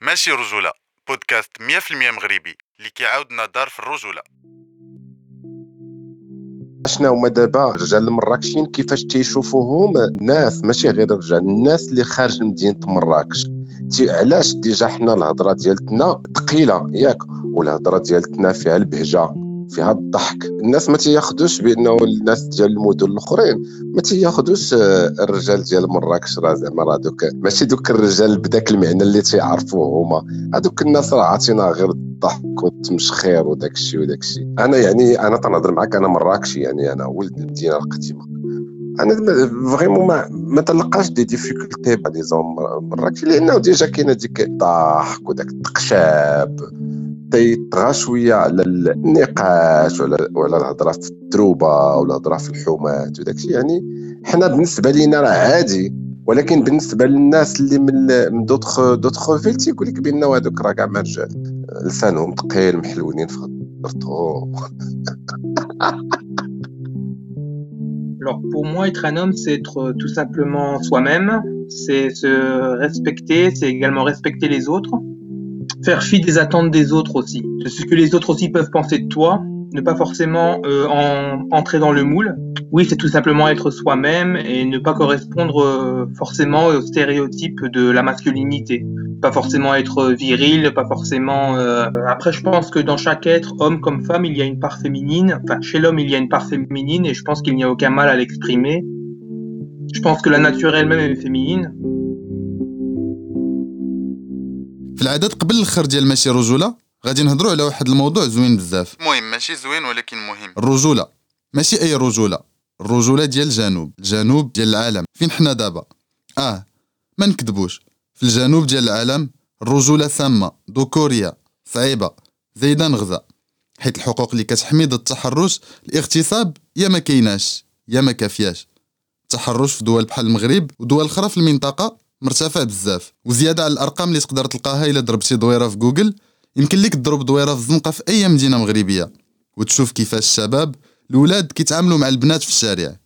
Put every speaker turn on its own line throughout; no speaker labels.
ماشي رجولة. بودكاست 100% مغربي. اللي كيعاودنا دار في الرجولة.
شنو هما دابا الرجال المراكشيين كيفاش تيشوفوهم؟ ناس ماشي غير الرجال الناس اللي خارج مدينة مراكش. علاش ديجا حنا الهضرة ديالتنا ثقيلة ياك؟ والهضرة ديالتنا فيها البهجة. فيها الضحك. الناس ما تياخذوش بأنه الناس ديال المدن الأخرين ما تياخذوش آه، الرجال ديال مراكش راه زعما راه دوك ماشي دوك الرجال بداك المعنى اللي تيعرفوه هما. هذوك الناس راه عاطينا غير الضحك والتمشخير وداك الشيء وداك الشيء أنا يعني أنا تنهضر معك أنا مراكشي يعني أنا ولد المدينة القديمة. أنا فريمون ما ما تلقاش دي ديفيكولتي بعد زون مراكش لأنه ديجا كاينة ديك الضحك وداك التقشاب. تيطغى شوية على النقاش ولا ولا الهضرة في التروبه ولا الهضرة في الحومات وداك الشيء يعني حنا بالنسبة لينا راه عادي ولكن بالنسبة للناس اللي من دوطخ دوطخ فيل تيقول لك بان هذوك راه كاع ما رجال لسانهم ثقيل محلولين في خضرتهم
Alors pour moi, être un homme, c'est être tout simplement soi-même, c'est se respecter, c'est également respecter les autres, faire fi des attentes des autres aussi, de ce que les autres aussi peuvent penser de toi, ne pas forcément euh, en, entrer dans le moule. Oui, c'est tout simplement être soi-même et ne pas correspondre euh, forcément aux stéréotypes de la masculinité. Pas forcément être viril, pas forcément... Euh... Après, je pense que dans chaque être, homme comme femme, il y a une part féminine. Enfin, chez l'homme, il y a une part féminine et je pense qu'il n'y a aucun mal à l'exprimer. Je pense que la nature elle-même est féminine.
في العادات قبل الآخر ديال ماشي رجوله غادي نهضروا على واحد الموضوع زوين بزاف.
مهم ماشي زوين ولكن مهم.
الرجولة. ماشي أي رجولة. الرجولة ديال الجنوب. الجنوب ديال العالم. فين حنا دابا؟ آه ما نكذبوش. في الجنوب ديال العالم الرجولة سامه ذكوريه صعيبة. زايدة نغزة. حيت الحقوق اللي كتحمي ضد التحرش الاغتصاب يا ما كايناش. يا ما كافياش. التحرش في دول بحال المغرب ودول أخرى في المنطقة. مرتفع بزاف وزيادة على الأرقام اللي تقدر تلقاها إلا ضربتي دويرة في جوجل. يمكن لك تضرب دويرة في الزنقه في أي مدينة مغربية وتشوف كيفاش الشباب الولاد كيتعاملوا مع البنات في الشارع.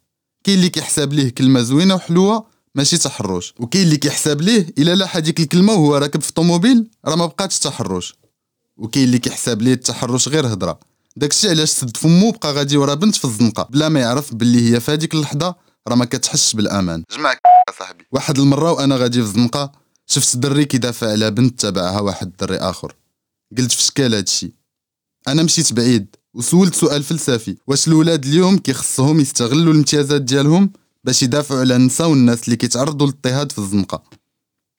كاين اللي كيحسب ليه كلمة زوينة وحلوة ماشي تحرش. وكاين اللي كيحسب ليه إلا لاح هذيك الكلمة وهو راكب في الطوموبيل راه ما بقاتش تحرش. وكاين اللي كيحسب ليه التحرش غير هضره داكشي علاش سد فمو بقى غادي ورا بنت في الزنقة. بلا ما يعرف باللي هي في هذيك اللحظة راه ما كتحسش
بالأمان. صاحبي.
واحد المرة وأنا غادي في الزنقه شفت دري كيدافع على بنت تبعها واحد الدري آخر. قلت في شكال هادشي أنا مشيت بعيد وسولت سؤال فلسفي. واش الاولاد اليوم كيخصهم يستغلوا الامتيازات ديالهم باش يدافعوا على النساء والناس اللي كيتعرضوا للاضطهاد في الزنقة؟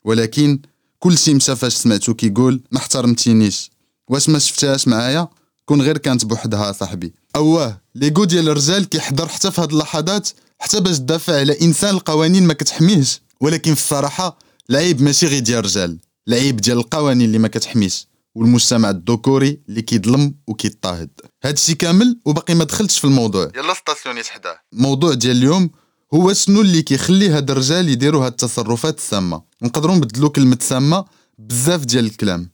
ولكن كل شيء مشى فاش سمعتو كيقول ما احترمتينيش. واش ما شفتهاش معايا؟ كون غير كانت بوحدها صاحبي. أواه ليغو ديال الرجال كيحضر حتى في هاد اللحظات حتى باش تدافع على إنسان القوانين ما كتحميهش. ولكن في الصراحة العيب ماشي غير ديال الرجال العيب ديال القوانين اللي ما كتحميش. والمجتمع الذكوري اللي كيظلم وكيضطهد. هادشي كامل وباقي ما دخلتش في الموضوع.
يلا ستاسيونيت حداه
الموضوع ديال اليوم هو شنو اللي كيخلي هاد الرجال يديروا هاد التصرفات السامة. نقدروا نبدلوا كلمة سامة بزاف ديال الكلام.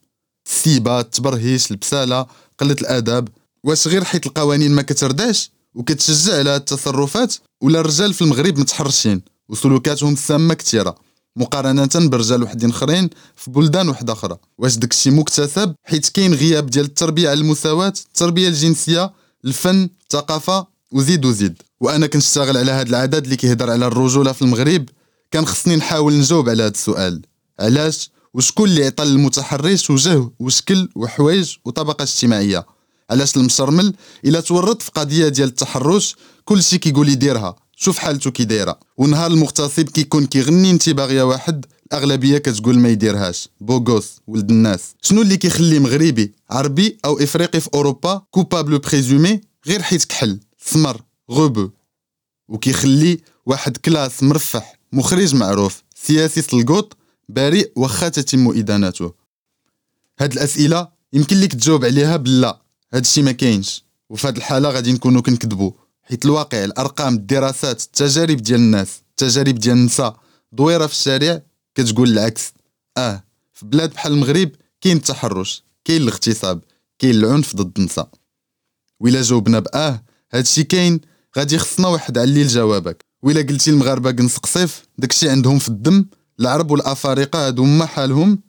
السيبه التبرهيش البساله قلة الأدب. واش غير حيت القوانين ما كترداش وكتشجع على هاد التصرفات ولا الرجال في المغرب متحرشين؟ وسلوكاتهم السامه كثيره مقارنة برجال وحدين آخرين في بلدان وحدة آخرى. واش داكشي مكتسب؟ حيت كاين غياب ديال التربية على المساواة التربية الجنسية الفن الثقافة وزيد وزيد. وأنا كنشتغل على هاد العدد اللي كيهضر على الرجولة في المغرب. كان خصني نحاول نجاوب على هاد السؤال. علاش؟ وشكون اللي عطى للمتحرش وجه وشكل وحوايج وطبقة اجتماعية؟ علاش المشرمل إلا تورط في قضية ديال التحرش كلشي كيقول يديرها. شوف حالته كي دايرة. ونهار المغتصب كيكون كيغني انت باغية واحد الأغلبية كتقول ما يديرهاش. بوغوس ولد الناس. شنو اللي كيخلي مغربي عربي أو إفريقي في أوروبا كوبابل بريزومي غير حيت كحل؟ سمر غوبو وكيخلي واحد كلاس مرفح مخرج معروف. سياسي سلقوط بريء واخا تتم إدانته. هاد الأسئلة يمكن لك تجاوب عليها بلا. هادشي ما كاينش. وفي هاد الحالة غادي نكونوا كنكذبوا حيت الواقع الأرقام الدراسات التجارب ديال الناس التجارب ديال النساء دويرة في الشارع كتقول العكس. آه في بلاد بحال المغرب كاين التحرش كاين الاغتصاب كاين العنف ضد النساء. وإلا جاوبنا باه هادشي كاين غادي خصنا واحد علي لجوابك وإلا قلتي المغاربه قنص قصيف داكشي عندهم في الدم العرب والأفارقة هادو ما حالهم.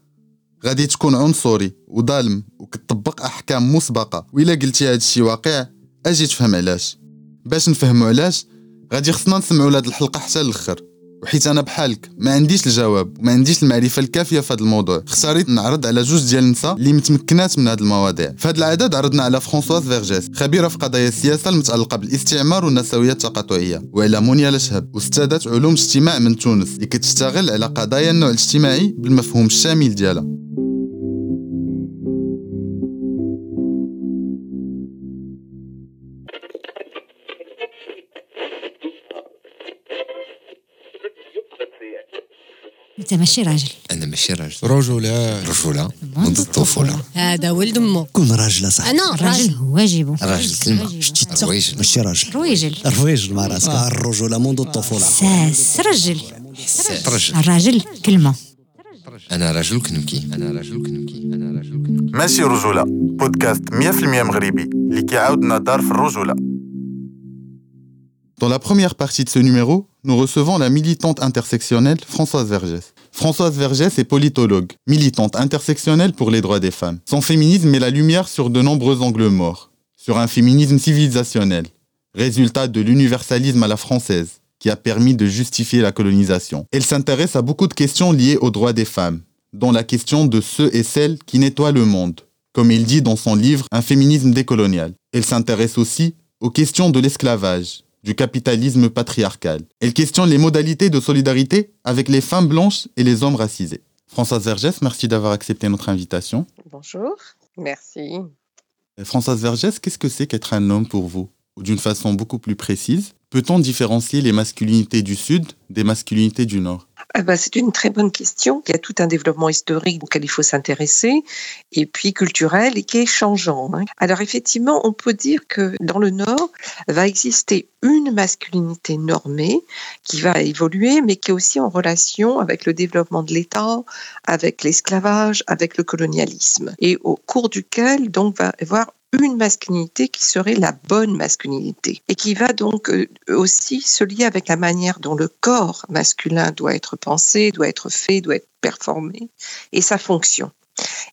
غادي تكون عنصري وظالم وكتطبق أحكام مسبقة. وإلا قلتي هذا الشيء واقع أجي تفهم علاش. باش نفهموا علاش غادي خصنا نسمعوا لهاد الحلقة حتى الأخر. وحيت أنا بحالك ما عنديش الجواب وما عنديش المعرفة الكافية في هذا الموضوع. اختاريت نعرض على جوج ديال النساء اللي متمكنات من هذه المواضيع. في هذا العدد عرضنا على فرانسواز فيرجيس خبيرة في قضايا السياسة المتعلقة بالاستعمار والنسوية التقاطعية وعلى مونيا لشهب أستاذة علوم اجتماع من تونس اللي كتشتغل على قضايا النوع الاجتماعي بالمفهوم الشامل ديالها.
انت ماشي راجل
انا ماشي راجل
رجولة
رجوله منذ الطفوله
هذا ولد امه
كون راجل صح
انا
الراجل
راجل
واجبه
راجل كلمه
شتي تا
رويجل
ماشي راجل
رويجل
الرويجل مع راسك آه، الرجولة منذ الطفولة
ساس رجل
حساس رجل
الراجل كلمه
انا رجل كنبكي انا رجل كنبكي انا رجل كنبكي
ماشي رجولة بودكاست 100% مغربي اللي كيعاودنا دار في الرجولة
Dans la première partie de ce numéro, nous recevons la militante intersectionnelle Françoise Vergès. Françoise Vergès est politologue, militante intersectionnelle pour les droits des femmes. Son féminisme met la lumière sur de nombreux angles morts, sur un féminisme civilisationnel, résultat de l'universalisme à la française, qui a permis de justifier la colonisation. Elle s'intéresse à beaucoup de questions liées aux droits des femmes, dont la question de ceux et celles qui nettoient le monde, comme il dit dans son livre Un féminisme décolonial. Elle s'intéresse aussi aux questions de l'esclavage, du capitalisme patriarcal. Elle questionne les modalités de solidarité avec les femmes blanches et les hommes racisés. Françoise Vergès, merci d'avoir accepté notre invitation.
Bonjour, merci.
Euh, Françoise Vergès, qu'est-ce que c'est qu'être un homme pour vous? Ou d'une façon beaucoup plus précise, peut-on différencier les masculinités du Sud des masculinités du Nord?
Ah bah, c'est une très bonne question. Il y a tout un développement historique auquel il faut s'intéresser, et puis culturel, et qui est changeant. hein. Alors effectivement, on peut dire que dans le Nord va exister une masculinité normée qui va évoluer, mais qui est aussi en relation avec le développement de l'État, avec l'esclavage, avec le colonialisme, et au cours duquel donc va y avoir une masculinité qui serait la bonne masculinité. Et qui va donc euh, aussi se lier avec la manière dont le corps masculin doit être pensé, doit être fait, doit être performé. Et sa fonction.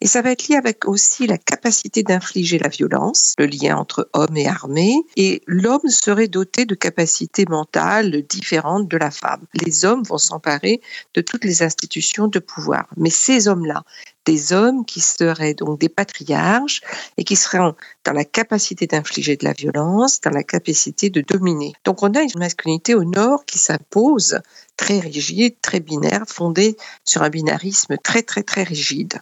Et ça va être lié avec aussi la capacité d'infliger la violence, le lien entre homme et armée, et l'homme serait doté de capacités mentales différentes de la femme. Les hommes vont s'emparer de toutes les institutions de pouvoir. Mais ces hommes-là, des hommes qui seraient donc des patriarches et qui seraient dans la capacité d'infliger de la violence, dans la capacité de dominer. Donc on a une masculinité au nord qui s'impose très rigide, très binaire, fondée sur un binarisme très très très rigide.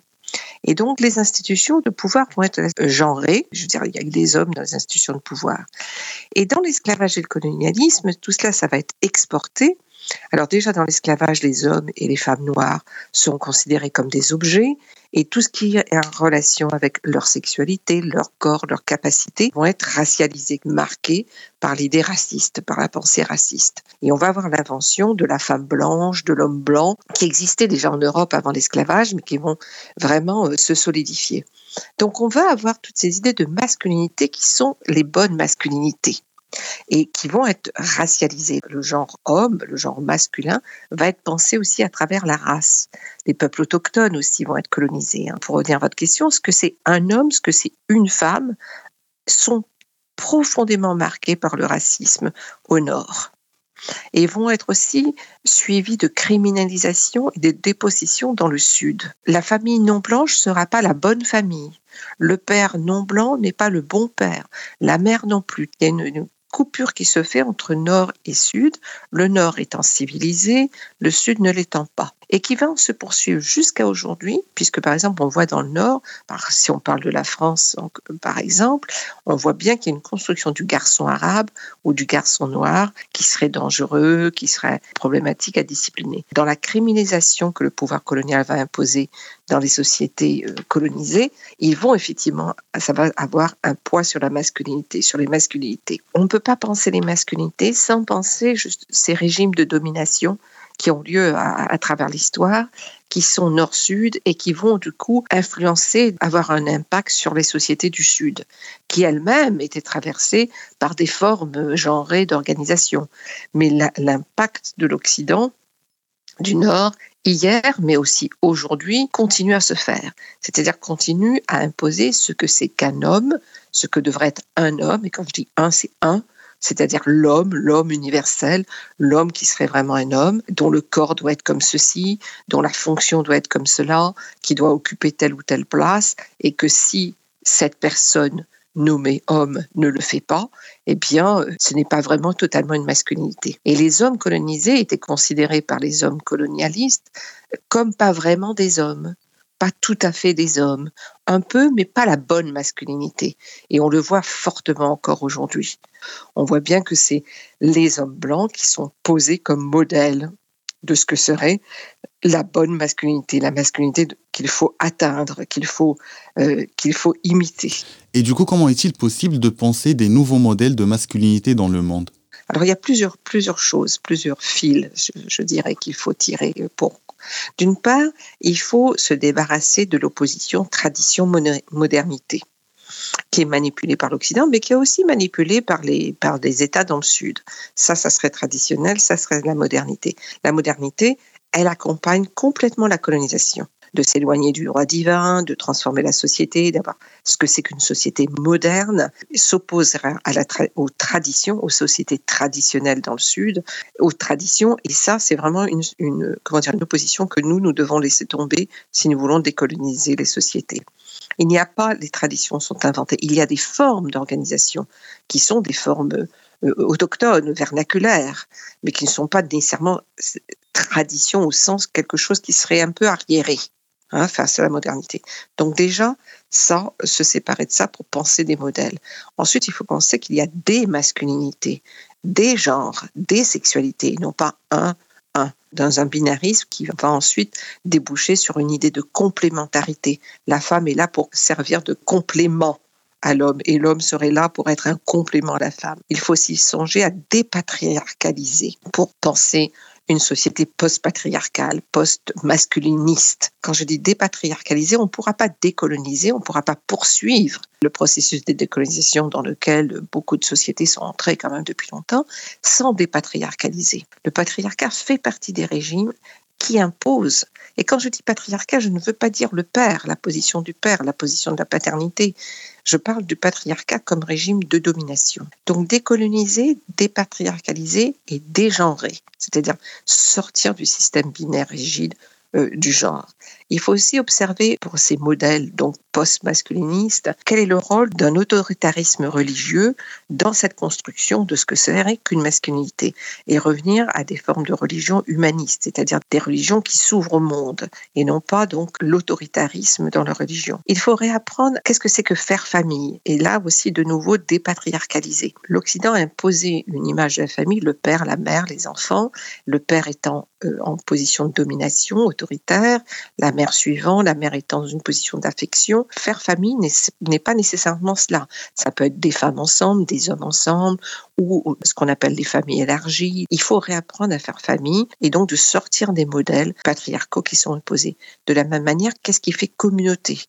Et donc, les institutions de pouvoir vont être genrées. Je veux dire, il y a des hommes dans les institutions de pouvoir. Et dans l'esclavage et le colonialisme, tout cela, ça va être exporté. Alors déjà, dans l'esclavage, les hommes et les femmes noires sont considérés comme des objets. Et tout ce qui est en relation avec leur sexualité, leur corps, leurs capacités vont être racialisés, marqués par l'idée raciste, par la pensée raciste. Et on va avoir l'invention de la femme blanche, de l'homme blanc, qui existait déjà en Europe avant l'esclavage, mais qui vont vraiment euh, se solidifier. Donc on va avoir toutes ces idées de masculinité qui sont les bonnes masculinités et qui vont être racialisées. Le genre homme, le genre masculin, va être pensé aussi à travers la race. Les peuples autochtones aussi vont être colonisés. hein. Pour revenir à votre question, ce que c'est un homme, ce que c'est une femme, sont profondément marqués par le racisme au nord et vont être aussi suivis de criminalisation et de dépossession dans le sud. La famille non blanche sera pas la bonne famille. Le père non blanc n'est pas le bon père. La mère non plus. Coupure qui se fait entre nord et sud, le nord étant civilisé, le sud ne l'étant pas, et qui va se poursuivre jusqu'à aujourd'hui, puisque par exemple on voit dans le nord, si on parle de la France par exemple, on voit bien qu'il y a une construction du garçon arabe ou du garçon noir qui serait dangereux, qui serait problématique à discipliner. Dans la criminalisation que le pouvoir colonial va imposer dans les sociétés euh, colonisées, ils vont effectivement, ça va avoir un poids sur la masculinité, sur les masculinités. On ne peut pas penser les masculinités sans penser ces régimes de domination qui ont lieu à, travers l'histoire, qui sont nord-sud et qui vont du coup influencer, avoir un impact sur les sociétés du sud, qui elles-mêmes étaient traversées par des formes genrées d'organisation. Mais l'impact de l'Occident, du Nord, hier, mais aussi aujourd'hui, continue à se faire. C'est-à-dire continue à imposer ce que c'est qu'un homme, ce que devrait être un homme. Et quand je dis un, c'est un, c'est-à-dire l'homme, l'homme universel, l'homme qui serait vraiment un homme, dont le corps doit être comme ceci, dont la fonction doit être comme cela, qui doit occuper telle ou telle place, et que si cette personne nommée homme ne le fait pas, eh bien, ce n'est pas vraiment totalement une masculinité. Et les hommes colonisés étaient considérés par les hommes colonialistes comme pas vraiment des hommes, pas tout à fait des hommes, un peu, mais pas la bonne masculinité. Et on le voit fortement encore aujourd'hui. On voit bien que c'est les hommes blancs qui sont posés comme modèles de ce que serait la bonne masculinité, la masculinité qu'il faut atteindre, qu'il faut, euh, qu'il faut imiter.
Et du coup, comment est-il possible de penser des nouveaux modèles de masculinité dans le monde?
Alors, il y a plusieurs, plusieurs choses, plusieurs fils, je, je dirais, qu'il faut tirer pour. D'une part, il faut se débarrasser de l'opposition tradition-modernité qui est manipulée par l'Occident, mais qui est aussi manipulée par, les, par des États dans le Sud. Ça, ça serait traditionnel, ça serait la modernité. La modernité, elle accompagne complètement la colonisation de s'éloigner du droit divin, de transformer la société, d'avoir ce que c'est qu'une société moderne, s'opposera à la aux traditions, aux sociétés traditionnelles dans le Sud, aux traditions. Et ça, c'est vraiment une, une, comment dire, une opposition que nous, nous devons laisser tomber si nous voulons décoloniser les sociétés. Il n'y a pas, les traditions sont inventées. Il y a des formes d'organisation qui sont des formes euh, autochtones, vernaculaires, mais qui ne sont pas nécessairement tradition au sens quelque chose qui serait un peu arriéré hein, face à la modernité. Donc déjà, ça, se séparer de ça pour penser des modèles. Ensuite, il faut penser qu'il y a des masculinités, des genres, des sexualités, non pas un, un, dans un binarisme qui va ensuite déboucher sur une idée de complémentarité. La femme est là pour servir de complément à l'homme et l'homme serait là pour être un complément à la femme. Il faut aussi songer à dépatriarcaliser pour penser une société post-patriarcale, post-masculiniste. Quand je dis dépatriarcaliser, on ne pourra pas décoloniser, on ne pourra pas poursuivre le processus de décolonisation dans lequel beaucoup de sociétés sont entrées quand même depuis longtemps, sans dépatriarcaliser. Le patriarcat fait partie des régimes qui imposent. Et quand je dis patriarcat, je ne veux pas dire le père, la position du père, la position de la paternité. Je parle du patriarcat comme régime de domination. Donc décoloniser, dépatriarcaliser et dégenrer, c'est-à-dire sortir du système binaire rigide euh, du genre. Il faut aussi observer pour ces modèles donc post-masculinistes quel est le rôle d'un autoritarisme religieux dans cette construction de ce que serait qu'une masculinité et revenir à des formes de religion humaniste, c'est-à-dire des religions qui s'ouvrent au monde et non pas donc l'autoritarisme dans la religion. Il faut réapprendre qu'est-ce que c'est que faire famille et là aussi de nouveau dépatriarcaliser. L'Occident a imposé une image de la famille, le père, la mère, les enfants, le père étant euh, en position de domination autoritaire, la mère suivant, la mère étant dans une position d'affection. Faire famille n'est pas nécessairement cela. Ça peut être des femmes ensemble, des hommes ensemble, ou ce qu'on appelle des familles élargies. Il faut réapprendre à faire famille et donc de sortir des modèles patriarcaux qui sont imposés. De la même manière, qu'est-ce qui fait communauté?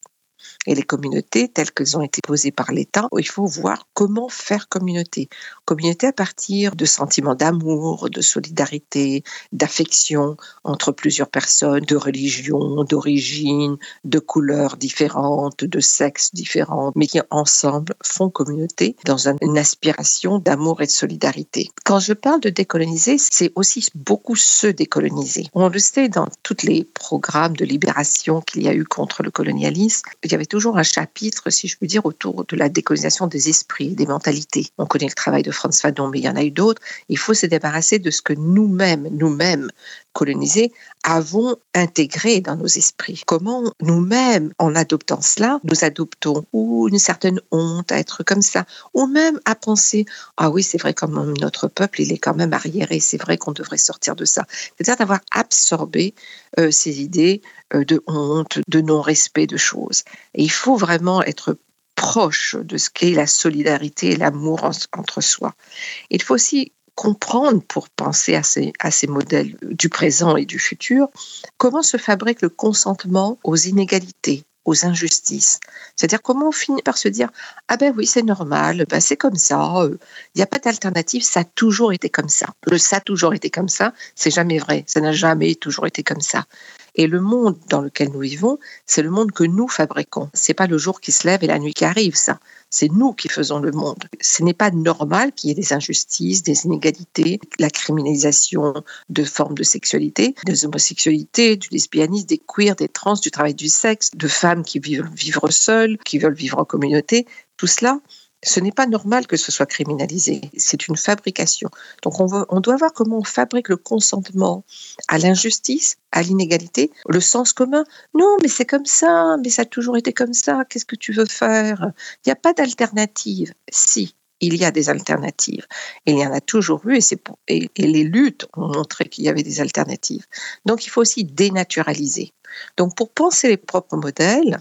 Et les communautés telles qu'elles ont été posées par l'État, il faut voir comment faire communauté. Communauté à partir de sentiments d'amour, de solidarité, d'affection entre plusieurs personnes, de religion, d'origine, de couleurs différentes, de sexes différents, mais qui ensemble font communauté dans une aspiration d'amour et de solidarité. Quand je parle de décoloniser, c'est aussi beaucoup se décoloniser. On le sait dans tous les programmes de libération qu'il y a eu contre le colonialisme, y avait toujours un chapitre, si je puis dire, autour de la décolonisation des esprits, des mentalités. On connaît le travail de Franz Fanon, mais il y en a eu d'autres. Il faut se débarrasser de ce que nous-mêmes, nous-mêmes, colonisés, avons intégré dans nos esprits. Comment nous-mêmes, en adoptant cela, nous adoptons ou une certaine honte à être comme ça, ou même à penser ah oui c'est vrai comme notre peuple il est quand même arriéré, c'est vrai qu'on devrait sortir de ça. C'est-à-dire d'avoir absorbé euh, ces idées euh, de honte, de non-respect de choses. Et il faut vraiment être proche de ce qu'est la solidarité et l'amour entre soi. Il faut aussi comprendre pour penser à ces, à ces modèles du présent et du futur, comment se fabrique le consentement aux inégalités, aux injustices. C'est-à-dire comment on finit par se dire ah ben oui c'est normal, ben c'est comme ça, il n'y a pas d'alternative, ça a toujours été comme ça. Le ça a toujours été comme ça, c'est jamais vrai, ça n'a jamais toujours été comme ça. Et le monde dans lequel nous vivons, c'est le monde que nous fabriquons. C'est pas le jour qui se lève et la nuit qui arrive, ça. C'est nous qui faisons le monde. Ce n'est pas normal qu'il y ait des injustices, des inégalités, la criminalisation de formes de sexualité, des homosexualités, du lesbianisme, des queers, des trans, du travail du sexe, de femmes qui veulent vivre seules, qui veulent vivre en communauté. Tout cela, ce n'est pas normal que ce soit criminalisé. C'est une fabrication. Donc on, veut, on, doit voir comment on fabrique le consentement à l'injustice, à l'inégalité, le sens commun. Non, mais c'est comme ça, mais ça a toujours été comme ça. Qu'est-ce que tu veux faire? Il n'y a pas d'alternative. Si, il y a des alternatives. Il y en a toujours eu et, pour, et, et les luttes ont montré qu'il y avait des alternatives. Donc il faut aussi dénaturaliser. Donc pour penser les propres modèles,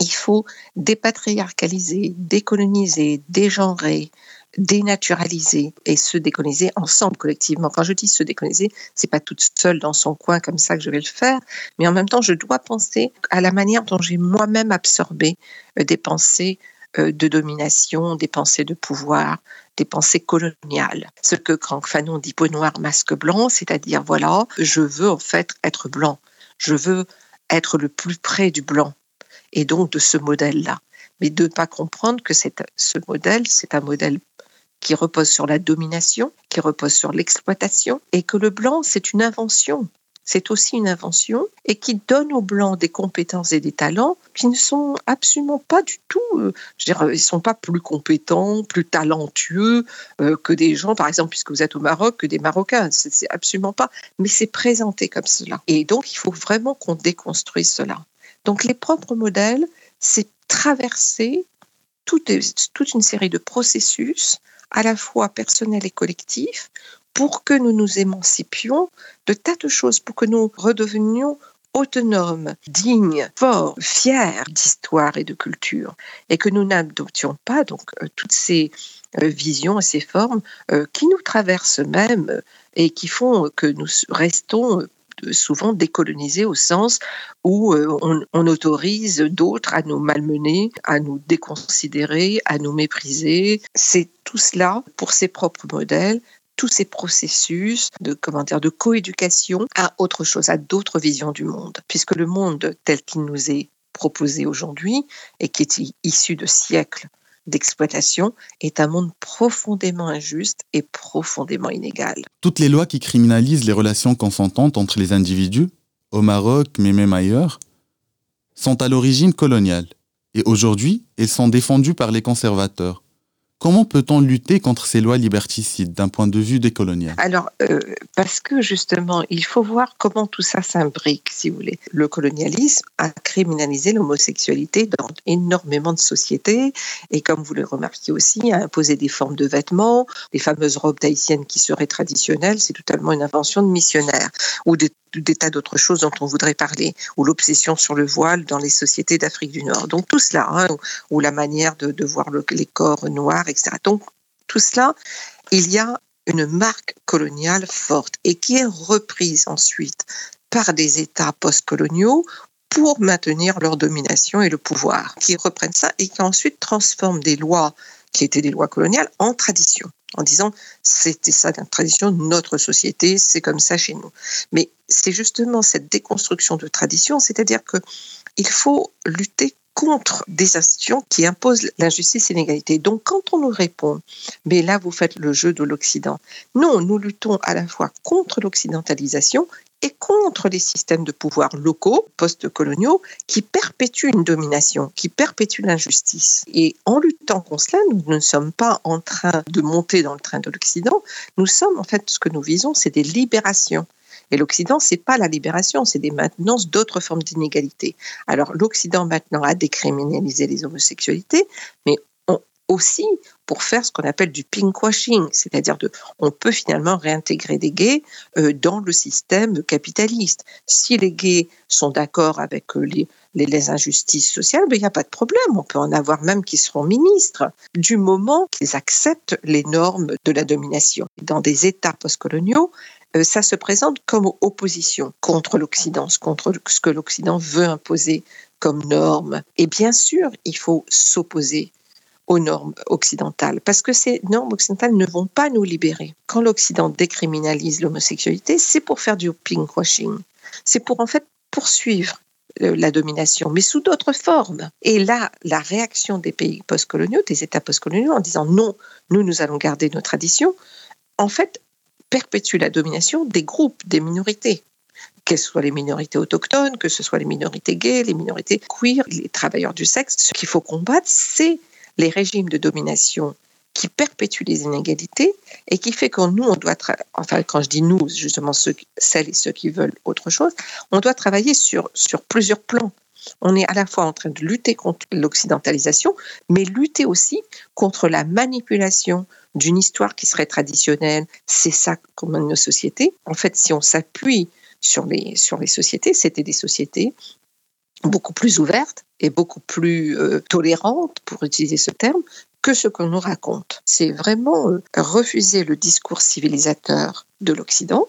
il faut dépatriarcaliser, décoloniser, dégenrer, dénaturaliser et se décoloniser ensemble collectivement. Quand je dis se décoloniser, c'est pas toute seule dans son coin comme ça que je vais le faire, mais en même temps, je dois penser à la manière dont j'ai moi-même absorbé euh, des pensées euh, de domination, des pensées de pouvoir, des pensées coloniales. Ce que Franck Fanon dit peau noire, masque blanc, c'est-à-dire voilà, je veux en fait être blanc, je veux être le plus près du blanc et donc de ce modèle-là. Mais de ne pas comprendre que ce modèle, c'est un modèle qui repose sur la domination, qui repose sur l'exploitation, et que le blanc, c'est une invention. C'est aussi une invention et qui donne aux blancs des compétences et des talents qui ne sont absolument pas du tout, euh, je dire, ils sont pas plus compétents, plus talentueux euh, que des gens, par exemple, puisque vous êtes au Maroc, que des Marocains. C'est absolument pas. Mais c'est présenté comme cela. Et donc, il faut vraiment qu'on déconstruise cela. Donc les propres modèles, c'est traverser toute, une série de processus, à la fois personnels et collectifs, pour que nous nous émancipions de tas de choses, pour que nous redevenions autonomes, dignes, forts, fiers d'histoire et de culture, et que nous n'adoptions pas donc euh, toutes ces euh, visions et ces formes euh, qui nous traversent même et qui font que nous restons souvent décolonisés au sens où euh, on, autorise d'autres à nous malmener, à nous déconsidérer, à nous mépriser. C'est tout cela pour ses propres modèles tous ces processus de comment dire, de coéducation à autre chose, à d'autres visions du monde, puisque le monde tel qu'il nous est proposé aujourd'hui et qui est issu de siècles d'exploitation est un monde profondément injuste et profondément inégal.
Toutes les lois qui criminalisent les relations consentantes entre les individus, au Maroc mais même ailleurs, sont à l'origine coloniale et aujourd'hui elles sont défendues par les conservateurs. Comment peut-on lutter contre ces lois liberticides d'un point de vue décolonial?
Alors, euh, parce que justement, il faut voir comment tout ça s'imbrique, si vous voulez. Le colonialisme a criminalisé l'homosexualité dans énormément de sociétés et, comme vous le remarquez aussi, a imposé des formes de vêtements, les fameuses robes tahitiennes qui seraient traditionnelles, c'est totalement une invention de missionnaires ou de des tas d'autres choses dont on voudrait parler, ou l'obsession sur le voile dans les sociétés d'Afrique du Nord. Donc tout cela, hein, ou la manière de, voir les corps noirs, etc. Donc tout cela, il y a une marque coloniale forte et qui est reprise ensuite par des États postcoloniaux pour maintenir leur domination et le pouvoir, qui reprennent ça et qui ensuite transforment des lois qui étaient des lois coloniales en tradition en disant c'était ça la tradition notre société, c'est comme ça chez nous. Mais c'est justement cette déconstruction de tradition, c'est-à-dire que il faut lutter contre des institutions qui imposent l'injustice et l'inégalité. Donc quand on nous répond, mais là vous faites le jeu de l'Occident, non, nous luttons à la fois contre l'occidentalisation et contre les systèmes de pouvoir locaux, post-coloniaux, qui perpétuent une domination, qui perpétuent l'injustice. Et en luttant contre cela, nous ne sommes pas en train de monter dans le train de l'Occident, nous sommes en fait, ce que nous visons, c'est des libérations. Et l'Occident, c'est pas la libération, c'est des maintenances d'autres formes d'inégalité. Alors l'Occident maintenant a décriminalisé les homosexualités, mais aussi pour faire ce qu'on appelle du pinkwashing, c'est-à-dire de, on peut finalement réintégrer des gays euh, dans le système capitaliste. Si les gays sont d'accord avec euh, les, les, injustices sociales, ben, il n'y a pas de problème. On peut en avoir même qui seront ministres, du moment qu'ils acceptent les normes de la domination. Dans des États postcoloniaux, euh, ça se présente comme opposition contre l'Occident, contre ce que l'Occident veut imposer comme norme. Et bien sûr, il faut s'opposer aux normes occidentales, parce que ces normes occidentales ne vont pas nous libérer. Quand l'Occident décriminalise l'homosexualité, c'est pour faire du pinkwashing. C'est pour en fait poursuivre euh, la domination, mais sous d'autres formes. Et là, la réaction des pays postcoloniaux, des États postcoloniaux, en disant non, nous, nous allons garder nos traditions, en fait, perpétue la domination des groupes, des minorités que ce soit les minorités autochtones, que ce soit les minorités gays, les minorités queer, les travailleurs du sexe. Ce qu'il faut combattre, c'est les régimes de domination qui perpétuent les inégalités et qui fait que nous, on doit, enfin quand je dis nous, justement ceux, celles et ceux qui veulent autre chose, on doit travailler sur, sur plusieurs plans. On est à la fois en train de lutter contre l'occidentalisation, mais lutter aussi contre la manipulation d'une histoire qui serait traditionnelle. C'est ça comme nos sociétés. En fait, si on s'appuie sur les, sur les sociétés, c'était des sociétés beaucoup plus ouvertes et beaucoup plus euh, tolérantes, pour utiliser ce terme, que ce qu'on nous raconte. C'est vraiment euh, refuser le discours civilisateur de l'Occident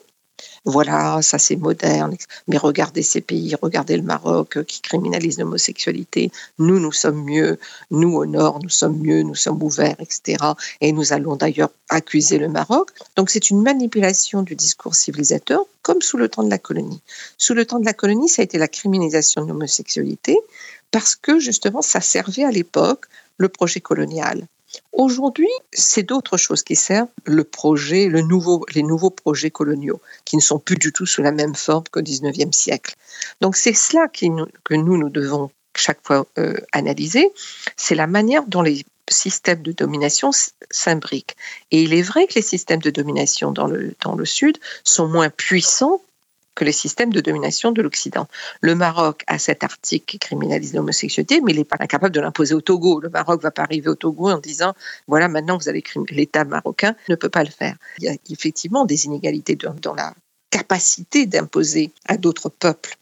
voilà, ça c'est moderne, mais regardez ces pays, regardez le Maroc euh, qui criminalise l'homosexualité. Nous, nous sommes mieux, nous au nord, nous sommes mieux, nous sommes ouverts, etc. Et nous allons d'ailleurs accuser le Maroc. Donc c'est une manipulation du discours civilisateur, comme sous le temps de la colonie. Sous le temps de la colonie, ça a été la criminalisation de l'homosexualité, parce que justement, ça servait à l'époque le projet colonial. Aujourd'hui, c'est d'autres choses qui servent le projet, les nouveaux projets coloniaux, qui ne sont plus du tout sous la même forme qu'au XIXe siècle. Donc c'est cela que nous, nous devons chaque fois euh, analyser, c'est la manière dont les systèmes de domination s'imbriquent. Et il est vrai que les systèmes de domination dans le Sud sont moins puissants que les systèmes de domination de l'Occident. Le Maroc a cet article qui criminalise l'homosexualité, mais il n'est pas incapable de l'imposer au Togo. Le Maroc ne va pas arriver au Togo en disant voilà, maintenant vous allez l'État marocain ne peut pas le faire. Il y a effectivement des inégalités dans la capacité d'imposer à d'autres peuples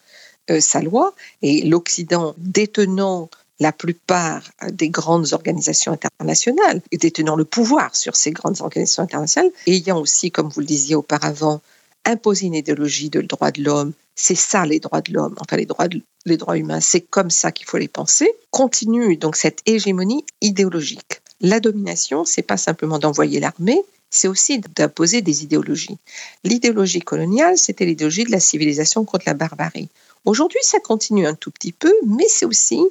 euh, sa loi, et l'Occident détenant la plupart des grandes organisations internationales et détenant le pouvoir sur ces grandes organisations internationales, ayant aussi, comme vous le disiez auparavant, imposer une idéologie de droit de l'homme, c'est ça les droits de l'homme, enfin les droits, les droits humains, c'est comme ça qu'il faut les penser, continue donc cette hégémonie idéologique. La domination, c'est pas simplement d'envoyer l'armée, c'est aussi d'imposer des idéologies. L'idéologie coloniale, c'était l'idéologie de la civilisation contre la barbarie. Aujourd'hui, ça continue un tout petit peu, mais c'est aussi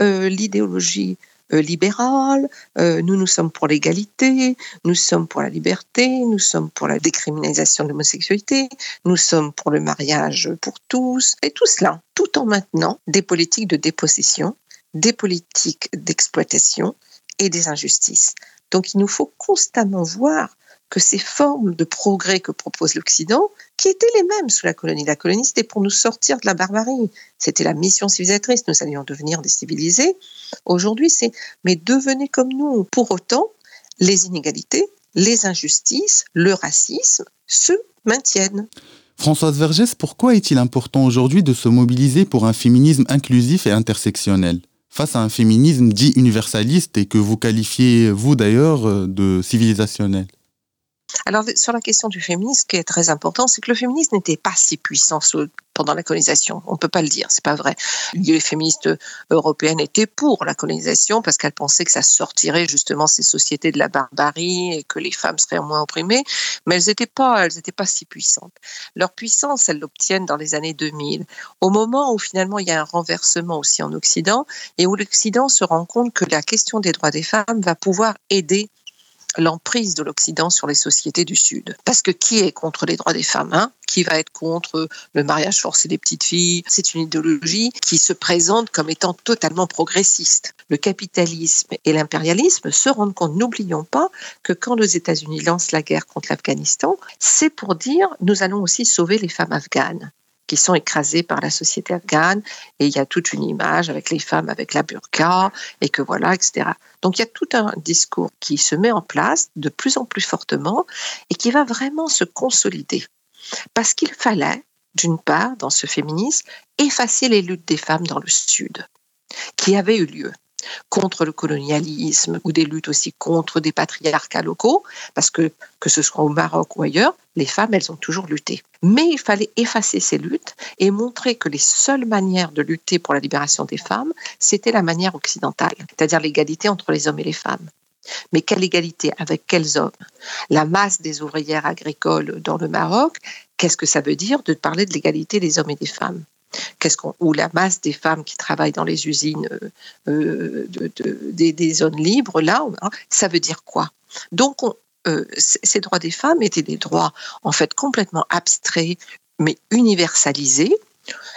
euh, l'idéologie libérale, euh, nous, nous sommes pour l'égalité, nous sommes pour la liberté, nous sommes pour la décriminalisation de l'homosexualité, nous sommes pour le mariage pour tous, et tout cela, tout en maintenant des politiques de dépossession, des politiques d'exploitation et des injustices. Donc il nous faut constamment voir que ces formes de progrès que propose l'Occident, qui étaient les mêmes sous la colonie. La colonie, c'était pour nous sortir de la barbarie. C'était la mission civilisatrice. Nous allions devenir des civilisés. Aujourd'hui, c'est mais devenez comme nous. Pour autant, les inégalités, les injustices, le racisme se maintiennent.
Françoise Vergès, pourquoi est-il important aujourd'hui de se mobiliser pour un féminisme inclusif et intersectionnel? Face à un féminisme dit universaliste et que vous qualifiez, vous d'ailleurs, de civilisationnel
alors, sur la question du féminisme, ce qui est très important, c'est que le féminisme n'était pas si puissant pendant la colonisation. On ne peut pas le dire, c'est pas vrai. Les féministes européennes étaient pour la colonisation parce qu'elles pensaient que ça sortirait justement ces sociétés de la barbarie et que les femmes seraient moins opprimées, mais elles n'étaient pas, elles pas si puissantes. Leur puissance, elles l'obtiennent dans les années 2000, au moment où finalement il y a un renversement aussi en Occident et où l'Occident se rend compte que la question des droits des femmes va pouvoir aider l'emprise de l'Occident sur les sociétés du Sud. Parce que qui est contre les droits des femmes hein? Qui va être contre le mariage forcé des petites filles? C'est une idéologie qui se présente comme étant totalement progressiste. Le capitalisme et l'impérialisme se rendent compte, n'oublions pas que quand les États-Unis lancent la guerre contre l'Afghanistan, c'est pour dire nous allons aussi sauver les femmes afghanes qui sont écrasées par la société afghane et il y a toute une image avec les femmes avec la burqa et que voilà, etc. Donc il y a tout un discours qui se met en place de plus en plus fortement et qui va vraiment se consolider. Parce qu'il fallait, d'une part, dans ce féminisme, effacer les luttes des femmes dans le Sud, qui avaient eu lieu. Contre le colonialisme ou des luttes aussi contre des patriarcats locaux, parce que que ce soit au Maroc ou ailleurs, les femmes, elles ont toujours lutté. Mais il fallait effacer ces luttes et montrer que les seules manières de lutter pour la libération des femmes, c'était la manière occidentale, c'est-à-dire l'égalité entre les hommes et les femmes. Mais quelle égalité Avec quels hommes? La masse des ouvrières agricoles dans le Maroc, qu'est-ce que ça veut dire de parler de l'égalité des hommes et des femmes? Qu'est-ce qu'on, ou la masse des femmes qui travaillent dans les usines euh, euh, de, de, des, zones libres, là, hein, ça veut dire quoi? Donc, on, euh, ces droits des femmes étaient des droits en fait complètement abstraits, mais universalisés.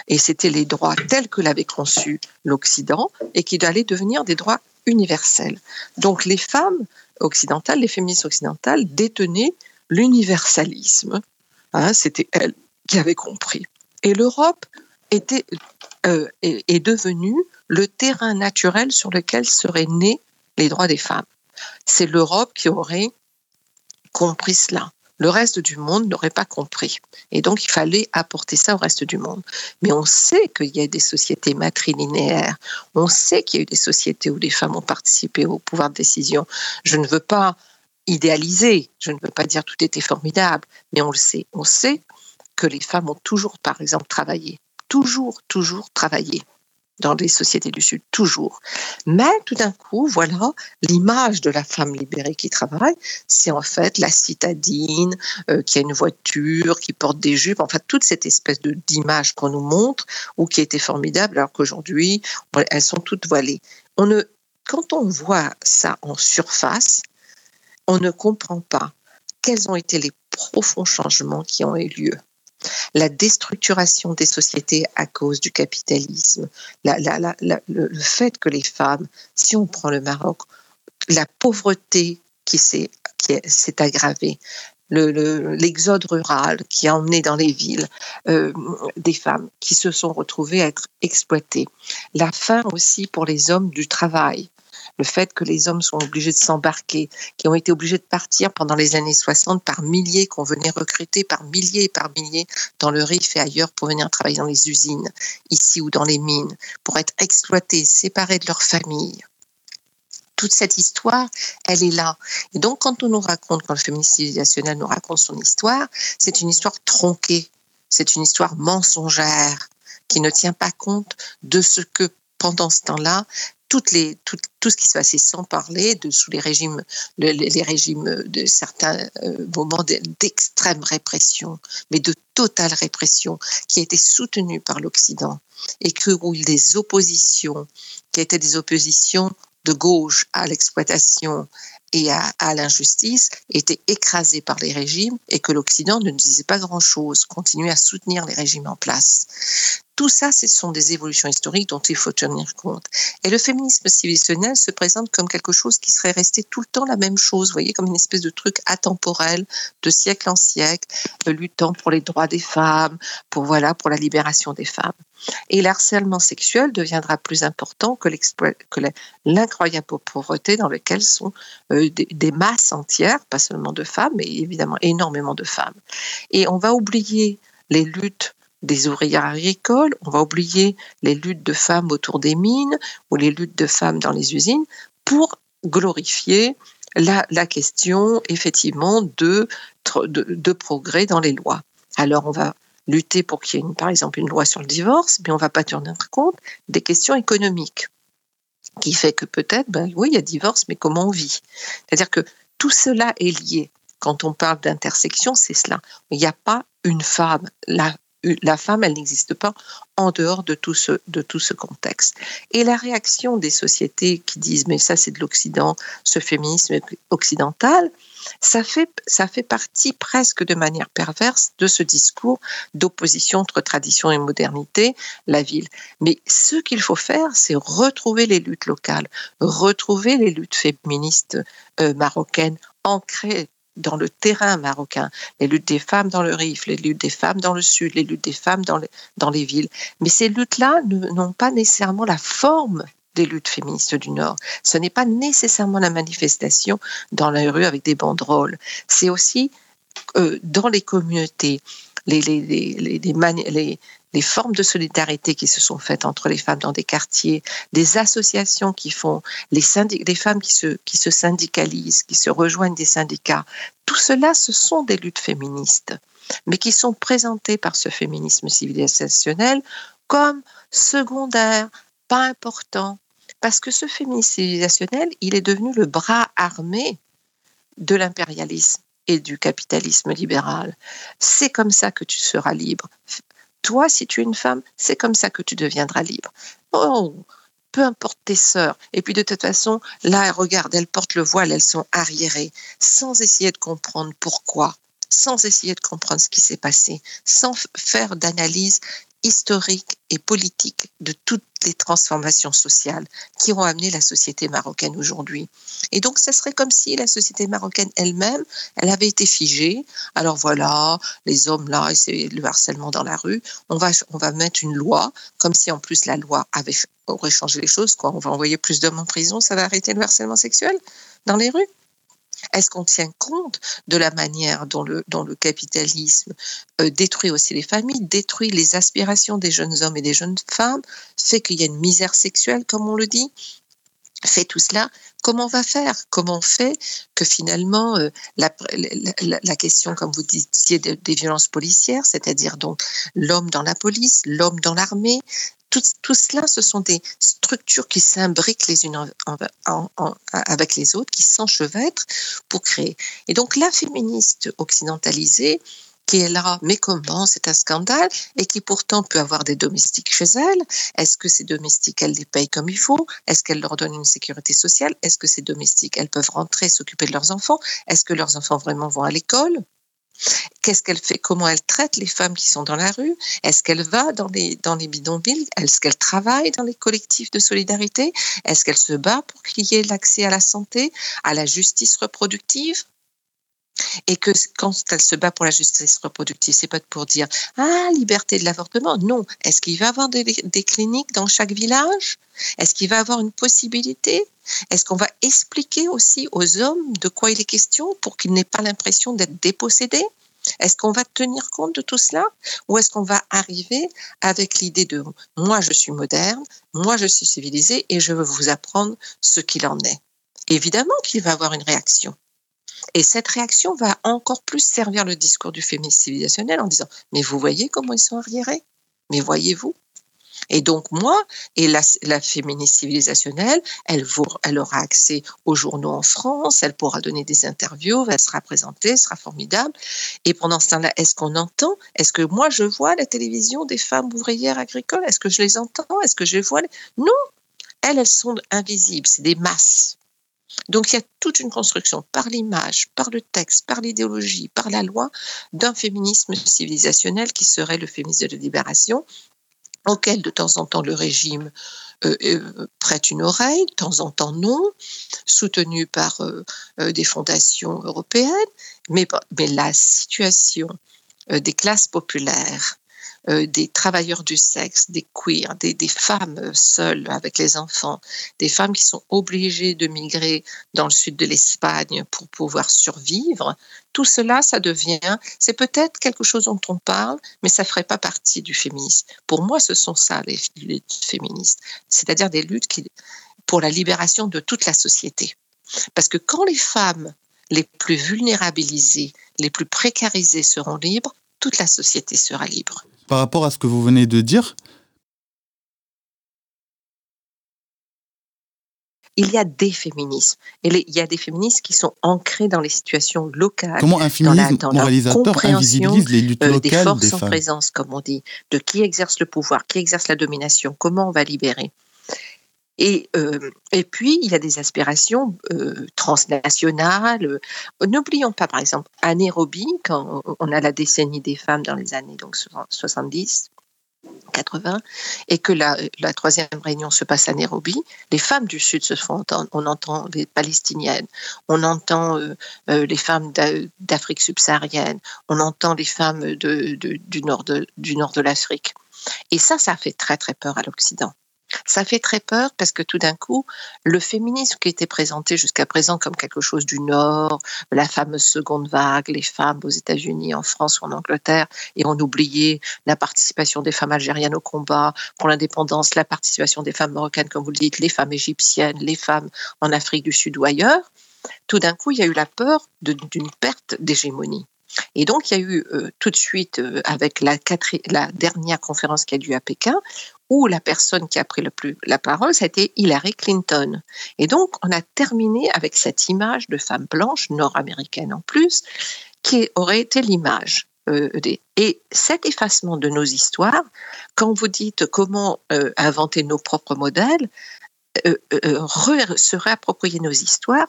Et c'était les droits tels que l'avait conçu l'Occident et qui allaient devenir des droits universels. Donc les femmes occidentales, les féministes occidentales détenaient l'universalisme. Hein, c'était elles qui avaient compris. Et l'Europe était, euh, est, est devenue le terrain naturel sur lequel seraient nés les droits des femmes. C'est l'Europe qui aurait compris cela. Le reste du monde n'aurait pas compris. Et donc, il fallait apporter ça au reste du monde. Mais on sait qu'il y a des sociétés matrilinéaires. On sait qu'il y a eu des sociétés où les femmes ont participé au pouvoir de décision. Je ne veux pas idéaliser, je ne veux pas dire tout était formidable, mais on le sait. On sait que les femmes ont toujours, par exemple, travaillé. Toujours, toujours travaillé dans les sociétés du Sud, toujours. Mais tout d'un coup, voilà, l'image de la femme libérée qui travaille, c'est en fait la citadine, euh, qui a une voiture, qui porte des jupes, enfin toute cette espèce d'image qu'on nous montre, ou qui était formidable, alors qu'aujourd'hui, elles sont toutes voilées. On ne, quand on voit ça en surface, on ne comprend pas quels ont été les profonds changements qui ont eu lieu la déstructuration des sociétés à cause du capitalisme, le, fait que les femmes, si on prend le Maroc, la pauvreté qui s'est aggravée, l'exode le, rural qui a emmené dans les villes euh, des femmes qui se sont retrouvées à être exploitées, la fin aussi pour les hommes du travail, le fait que les hommes sont obligés de s'embarquer, qui ont été obligés de partir pendant les années 60 par milliers, qu'on venait recruter par milliers et par milliers dans le Rif et ailleurs pour venir travailler dans les usines, ici ou dans les mines, pour être exploités, séparés de leur famille toute cette histoire, elle est là. Et donc, quand on nous raconte, quand le féminisme civilisationnel nous raconte son histoire, c'est une histoire tronquée, c'est une histoire mensongère qui ne tient pas compte de ce que pendant ce temps-là, tout, ce qui se passait sans parler de sous les régimes, le, les, régimes de certains euh, moments d'extrême répression, mais de totale répression, qui a été soutenue par l'Occident, et que où des oppositions, qui étaient des oppositions de gauche à l'exploitation et à, à l'injustice étaient écrasées par les régimes et que l'Occident ne disait pas grand-chose, continuait à soutenir les régimes en place. Tout ça, ce sont des évolutions historiques dont il faut tenir compte. Et le féminisme civilisationnel se présente comme quelque chose qui serait resté tout le temps la même chose, voyez, comme une espèce de truc atemporel, de siècle en siècle, luttant pour les droits des femmes, pour voilà, pour la libération des femmes. Et l'harcèlement sexuel deviendra plus important que l'incroyable pauvreté dans laquelle sont euh, des, masses entières, pas seulement de femmes, mais évidemment énormément de femmes. Et on va oublier les luttes des ouvrières agricoles, on va oublier les luttes de femmes autour des mines ou les luttes de femmes dans les usines pour glorifier la, question effectivement de, de, de, progrès dans les lois. Alors on va lutter pour qu'il y ait une, par exemple une loi sur le divorce, mais on ne va pas tenir compte des questions économiques qui fait que peut-être, ben oui, il y a divorce, mais comment on vit? C'est-à-dire que tout cela est lié. Quand on parle d'intersection, c'est cela. Il n'y a pas une femme. La, la femme, elle n'existe pas en dehors de tout, ce, contexte. Et la réaction des sociétés qui disent mais ça c'est de l'Occident, ce féminisme occidental, ça fait, ça fait partie presque de manière perverse de ce discours d'opposition entre tradition et modernité, la ville. Mais ce qu'il faut faire, c'est retrouver les luttes locales, retrouver les luttes féministes euh, marocaines ancrées dans le terrain marocain, les luttes des femmes dans le Rif, les luttes des femmes dans le Sud, les luttes des femmes dans les, dans les villes. Mais ces luttes-là n'ont pas nécessairement la forme des luttes féministes du Nord. Ce n'est pas nécessairement la manifestation dans la rue avec des banderoles. C'est aussi euh, dans les communautés, les, les, les, les, formes de solidarité qui se sont faites entre les femmes dans des quartiers, des associations qui font, les, les femmes qui se, qui se syndicalisent, qui se rejoignent des syndicats, tout cela, ce sont des luttes féministes, mais qui sont présentées par ce féminisme civilisationnel comme secondaire, pas important, parce que ce féminisme civilisationnel, il est devenu le bras armé de l'impérialisme et du capitalisme libéral. C'est comme ça que tu seras libre. Toi, si tu es une femme, c'est comme ça que tu deviendras libre. Oh, peu importe tes sœurs. Et puis de toute façon, là, regarde, elles portent le voile, elles sont arriérées, sans essayer de comprendre pourquoi, sans essayer de comprendre ce qui s'est passé, sans faire d'analyse historique et politique de toutes les transformations sociales qui ont amené la société marocaine aujourd'hui. Et donc, ce serait comme si la société marocaine elle-même, elle avait été figée. Alors voilà, les hommes là, et c'est le harcèlement dans la rue. On va, on va mettre une loi, comme si en plus la loi avait, aurait changé les choses. Quoi. On va envoyer plus d'hommes en prison, ça va arrêter le harcèlement sexuel dans les rues. Est-ce qu'on tient compte de la manière dont le, capitalisme euh, détruit aussi les familles, détruit les aspirations des jeunes hommes et des jeunes femmes, fait qu'il y a une misère sexuelle, comme on le dit? Fait tout cela, comment on va faire? Comment on fait que finalement euh, la, question, comme vous disiez, des violences policières, c'est-à-dire donc l'homme dans la police, l'homme dans l'armée, tout, cela, ce sont des structures qui s'imbriquent les unes avec les autres, qui s'enchevêtrent pour créer. Et donc la féministe occidentalisée, qui est là, mais comment C'est un scandale et qui pourtant peut avoir des domestiques chez elle. Est-ce que ces domestiques, elle les paye comme il faut? Est-ce qu'elle leur donne une sécurité sociale? Est-ce que ces domestiques, elles peuvent rentrer, s'occuper de leurs enfants? Est-ce que leurs enfants vraiment vont à l'école? Qu'est-ce qu'elle fait? Comment elle traite les femmes qui sont dans la rue? Est-ce qu'elle va dans les, bidonvilles? Est-ce qu'elle travaille dans les collectifs de solidarité? Est-ce qu'elle se bat pour qu'il y ait l'accès à la santé, à la justice reproductive? Et que quand elle se bat pour la justice reproductive, c'est pas pour dire ah liberté de l'avortement. Non. Est-ce qu'il va y avoir des, cliniques dans chaque village? Est-ce qu'il va avoir une possibilité? Est-ce qu'on va expliquer aussi aux hommes de quoi il est question pour qu'ils n'aient pas l'impression d'être dépossédés? Est-ce qu'on va tenir compte de tout cela? Ou est-ce qu'on va arriver avec l'idée de moi je suis moderne, moi je suis civilisé et je veux vous apprendre ce qu'il en est? Évidemment qu'il va y avoir une réaction. Et cette réaction va encore plus servir le discours du féminisme civilisationnel en disant Mais vous voyez comment ils sont arriérés? Mais voyez-vous? Et donc moi, et la, la féministe civilisationnelle, elle, aura accès aux journaux en France, elle pourra donner des interviews, elle sera présentée, elle sera formidable. Et pendant ce temps-là, est-ce qu'on entend? Est-ce que moi je vois la télévision des femmes ouvrières agricoles? Est-ce que je les entends? Est-ce que je les vois? Non, elles, elles sont invisibles, c'est des masses. Donc il y a toute une construction par l'image, par le texte, par l'idéologie, par la loi d'un féminisme civilisationnel qui serait le féminisme de libération auquel de temps en temps le régime euh, euh, prête une oreille, de temps en temps non, soutenu par euh, des fondations européennes, mais, mais la situation des classes populaires euh, des travailleurs du sexe, des queers, des, femmes seules avec les enfants, des femmes qui sont obligées de migrer dans le sud de l'Espagne pour pouvoir survivre, tout cela, ça devient, c'est peut-être quelque chose dont on parle, mais ça ferait pas partie du féminisme. Pour moi, ce sont ça les luttes féministes, c'est-à-dire des luttes qui, pour la libération de toute la société. Parce que quand les femmes les plus vulnérabilisées, les plus précarisées seront libres, toute la société sera libre
par rapport à ce que vous venez de dire,
il y a des féminismes. Et les, il y a des féministes qui sont ancrés dans les situations locales.
Comment un féminisme dans la, dans moralisateur invisibilise les luttes locales
des forces
des
en
femmes?
présence, comme on dit, de qui exerce le pouvoir, qui exerce la domination, comment on va libérer. Et, euh, et puis, il y a des aspirations euh, transnationales. Euh, N'oublions pas, par exemple, à Nairobi, quand on a la décennie des femmes dans les années donc 70, 80, et que la, troisième réunion se passe à Nairobi, les femmes du Sud se font entendre. On entend les Palestiniennes, on entend les femmes d'Afrique subsaharienne, on entend les femmes du nord de l'Afrique. Et ça, ça fait très très peur à l'Occident. Ça fait très peur parce que tout d'un coup, le féminisme qui était présenté jusqu'à présent comme quelque chose du Nord, la fameuse seconde vague, les femmes aux États-Unis, en France ou en Angleterre, et on oubliait la participation des femmes algériennes au combat pour l'indépendance, la participation des femmes marocaines, comme vous le dites, les femmes égyptiennes, les femmes en Afrique du Sud ou ailleurs. Tout d'un coup, il y a eu la peur d'une perte d'hégémonie. Et donc, il y a eu euh, tout de suite, euh, avec la, la dernière conférence qui a lieu à Pékin, où la personne qui a pris le plus la parole, c'était Hillary Clinton. Et donc, on a terminé avec cette image de femme blanche, nord-américaine en plus, qui aurait été l'image. euh, des... Et cet effacement de nos histoires, quand vous dites comment euh, inventer nos propres modèles, euh, se réapproprier nos histoires,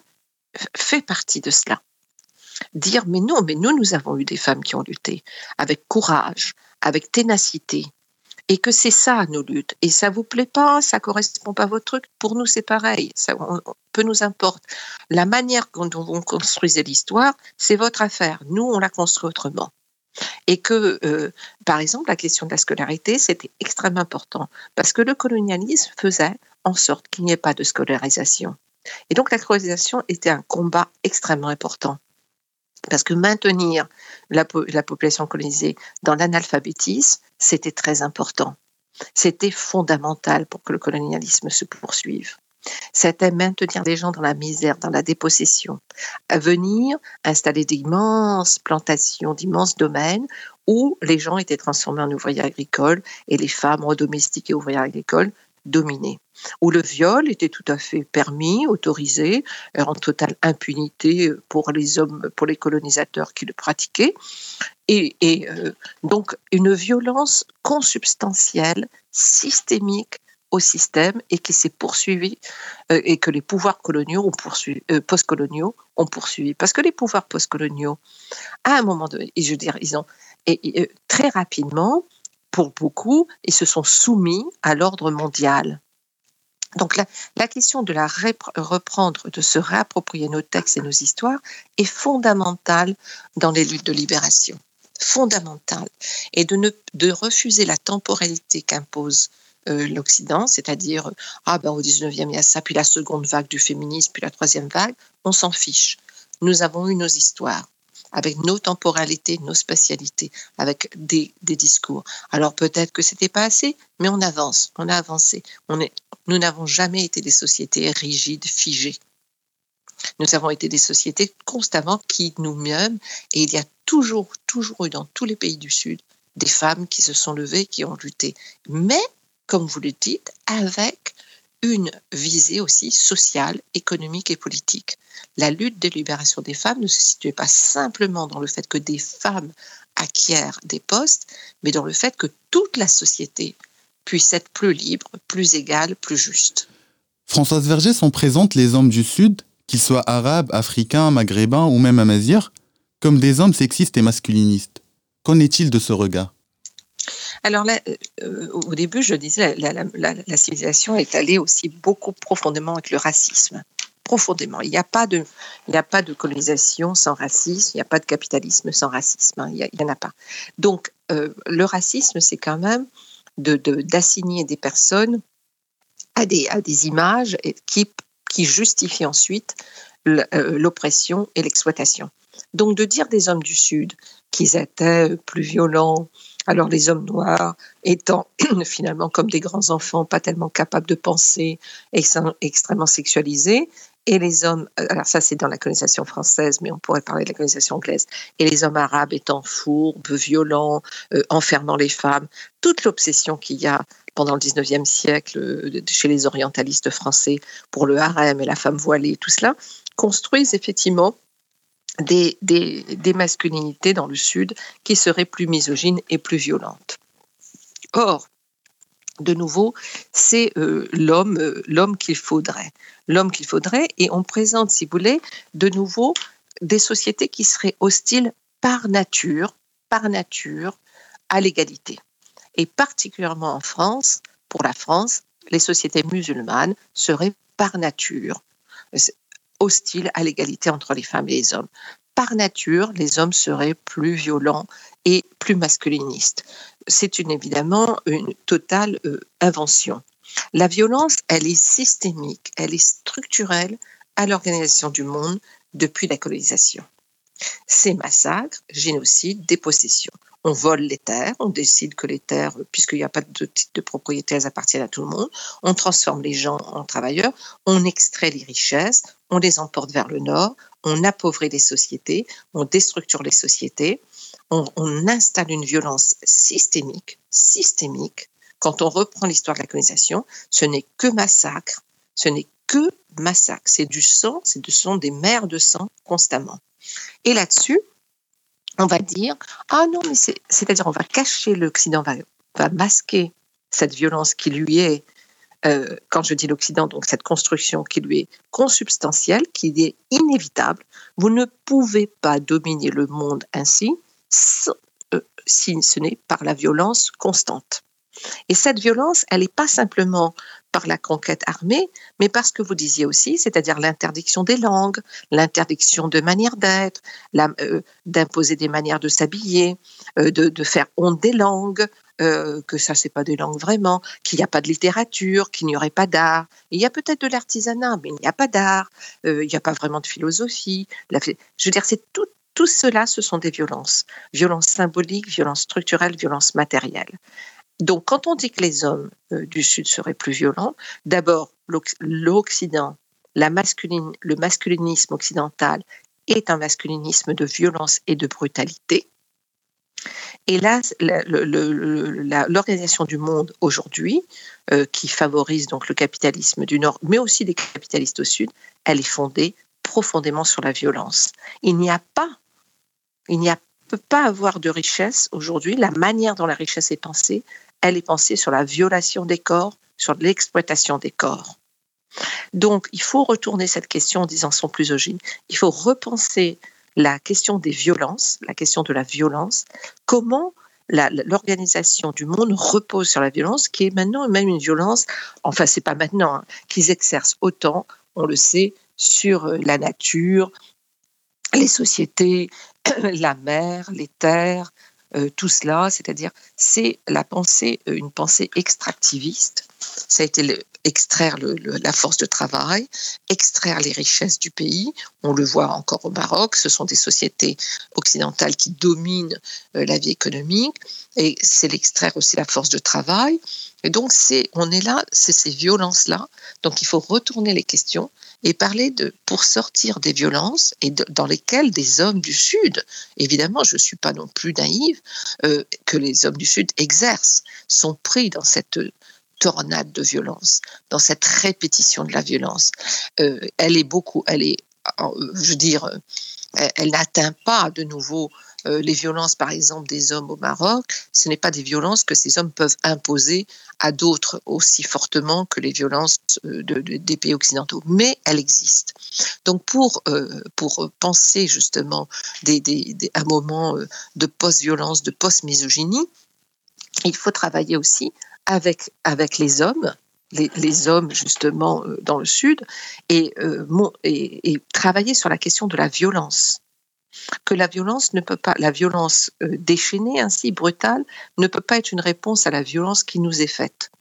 fait partie de cela. Dire, mais non, mais nous, nous avons eu des femmes qui ont lutté avec courage, avec ténacité, et que c'est ça nos luttes. Et ça vous plaît pas, ça correspond pas à votre truc. Pour nous, c'est pareil. Ça peu nous importe. La manière dont vous construisez l'histoire, c'est votre affaire. Nous, on la construit autrement. Et que, euh, par exemple, la question de la scolarité, c'était extrêmement important parce que le colonialisme faisait en sorte qu'il n'y ait pas de scolarisation. Et donc, la scolarisation était un combat extrêmement important. Parce que maintenir la, po- la population colonisée dans l'analphabétisme, c'était très important. C'était fondamental pour que le colonialisme se poursuive. C'était maintenir les gens dans la misère, dans la dépossession. À venir installer d'immenses plantations, d'immenses domaines où les gens étaient transformés en ouvriers agricoles et les femmes redomestiquées ouvrières agricoles dominées. Où le viol était tout à fait permis, autorisé, euh, en totale impunité pour les hommes, pour les colonisateurs qui le pratiquaient. Et, euh, donc une violence consubstantielle, systémique au système et qui s'est poursuivie euh, et que les pouvoirs coloniaux ont poursuivi, euh, postcoloniaux ont poursuivi. Parce que les pouvoirs postcoloniaux, à un moment donné, je veux dire, ils ont euh, très rapidement, pour beaucoup, ils se sont soumis à l'ordre mondial. Donc la, question de la reprendre, de se réapproprier nos textes et nos histoires est fondamentale dans les luttes de libération. Fondamentale. Et de, ne, de refuser la temporalité qu'impose euh, l'Occident, c'est-à-dire, ah ben au 19e, il y a ça, puis la seconde vague du féminisme, puis la troisième vague, on s'en fiche. Nous avons eu nos histoires avec nos temporalités, nos spatialités, avec des, discours. Alors peut-être que c'était pas assez, mais on avance, on a avancé. On est, nous n'avons jamais été des sociétés rigides, figées. Nous avons été des sociétés constamment qui nous mènent, et il y a toujours, toujours eu dans tous les pays du Sud des femmes qui se sont levées, qui ont lutté. Mais, comme vous le dites, avec une visée aussi sociale, économique et politique. La lutte de libération des femmes ne se situait pas simplement dans le fait que des femmes acquièrent des postes, mais dans le fait que toute la société puisse être plus libre, plus égale, plus juste.
Françoise Verger sont présentes les hommes du Sud, qu'ils soient arabes, africains, maghrébins ou même amazirs, comme des hommes sexistes et masculinistes. Qu'en est-il de ce regard?
Alors là, euh, au début, je disais, la, la, civilisation est allée aussi beaucoup profondément avec le racisme. Profondément. Il n'y a, pas de, a pas de colonisation sans racisme, il n'y a pas de capitalisme sans racisme. Hein, il n'y en a pas. Donc, euh, le racisme, c'est quand même d'assigner de, des personnes à des, à des images qui, qui justifient ensuite l'oppression et l'exploitation. Donc, de dire des hommes du Sud qu'ils étaient plus violents, alors les hommes noirs étant finalement comme des grands enfants, pas tellement capables de penser, extrêmement sexualisés, et les hommes, alors ça c'est dans la colonisation française, mais on pourrait parler de la colonisation anglaise, et les hommes arabes étant fourbes, violents, euh, enfermant les femmes, toute l'obsession qu'il y a pendant le 19e siècle euh, chez les orientalistes français pour le harem et la femme voilée, tout cela, construisent effectivement des, masculinités dans le Sud qui seraient plus misogynes et plus violentes. Or, de nouveau, c'est euh, l'homme, euh, l'homme qu'il faudrait, l'homme qu'il faudrait, et on présente, si vous voulez, de nouveau des sociétés qui seraient hostiles par nature, par nature, à l'égalité. Et particulièrement en France, pour la France, les sociétés musulmanes seraient par nature hostiles à l'égalité entre les femmes et les hommes. Par nature, les hommes seraient plus violents et plus masculinistes. C'est évidemment une totale euh, invention. La violence, elle est systémique, elle est structurelle à l'organisation du monde depuis la colonisation. Ces massacres, génocides, dépossessions. On vole les terres, on décide que les terres, puisqu'il n'y a pas de titre de propriété, elles appartiennent à tout le monde. On transforme les gens en travailleurs, on extrait les richesses, on les emporte vers le nord, on appauvrit les sociétés, on déstructure les sociétés, on, installe une violence systémique, systémique. Quand on reprend l'histoire de la colonisation, ce n'est que massacre, ce n'est que massacre, c'est du sang, c'est ce sont des mers de sang constamment. Et là-dessus, on va dire ah non mais c'est c'est-à-dire on va cacher l'Occident va, va masquer cette violence qui lui est euh, quand je dis l'Occident donc cette construction qui lui est consubstantielle qui est inévitable. Vous ne pouvez pas dominer le monde ainsi euh, si ce n'est par la violence constante. Et cette violence elle n'est pas simplement par la conquête armée mais parce que vous disiez aussi c'est-à-dire l'interdiction des langues l'interdiction de manière d'être euh, d'imposer des manières de s'habiller, euh, de, faire honte des langues, euh, que ça c'est pas des langues vraiment, qu'il n'y a pas de littérature, qu'il n'y aurait pas d'art. Il y a peut-être de l'artisanat, mais il n'y a pas d'art. Il n'y a pas vraiment de philosophie. Je veux dire, c'est tout. Tout cela, ce sont des violences. Violences symboliques, violences structurelles, violences matérielles. Donc, quand on dit que les hommes euh, du Sud seraient plus violents, d'abord, l'Occ- l'Occident, le masculinisme occidental est un masculinisme de violence et de brutalité. Et là, l'organisation du monde aujourd'hui, euh, qui favorise donc le capitalisme du Nord, mais aussi des capitalistes au Sud, elle est fondée profondément sur la violence. Il n'y a pas, il n'y a peut pas avoir de richesse aujourd'hui. La manière dont la richesse est pensée, elle est pensée sur la violation des corps, sur l'exploitation des corps. Donc, il faut retourner cette question en disant son plus ogive. Il faut repenser la question des violences, la question de la violence, comment l'organisation du monde repose sur la violence, qui est maintenant même une violence, enfin c'est pas maintenant, hein, qu'ils exercent autant, on le sait, sur euh, la nature, les sociétés, la mer, les terres, euh, tout cela, c'est-à-dire c'est la pensée, euh, une pensée extractiviste. Ça a été extraire la force de travail, extraire les richesses du pays. On le voit encore au Maroc, ce sont des sociétés occidentales qui dominent euh, la vie économique et c'est l'extraire aussi la force de travail. Et donc c'est, on est là, c'est ces violences-là. Donc il faut retourner les questions et parler de pour sortir des violences et dans lesquelles des hommes du Sud, évidemment, je ne suis pas non plus naïve, euh, que les hommes du Sud exercent, sont pris dans cette tornade de violence, dans cette répétition de la violence. Euh, elle est beaucoup, elle est, je dire, euh, elle n'atteint pas de nouveau euh, les violences, par exemple, des hommes au Maroc. Ce n'est pas des violences que ces hommes peuvent imposer à d'autres aussi fortement que les violences euh, de- de- des pays occidentaux, mais elles existent. Donc, pour, euh, pour penser justement des, un moment de post-violence, de post-misogynie, il faut travailler aussi avec, avec les hommes, les, hommes justement dans le Sud, et travailler sur la question de la violence. Que la violence ne peut pas, la violence euh, déchaînée, ainsi brutale, ne peut pas être une réponse à la violence qui nous est faite.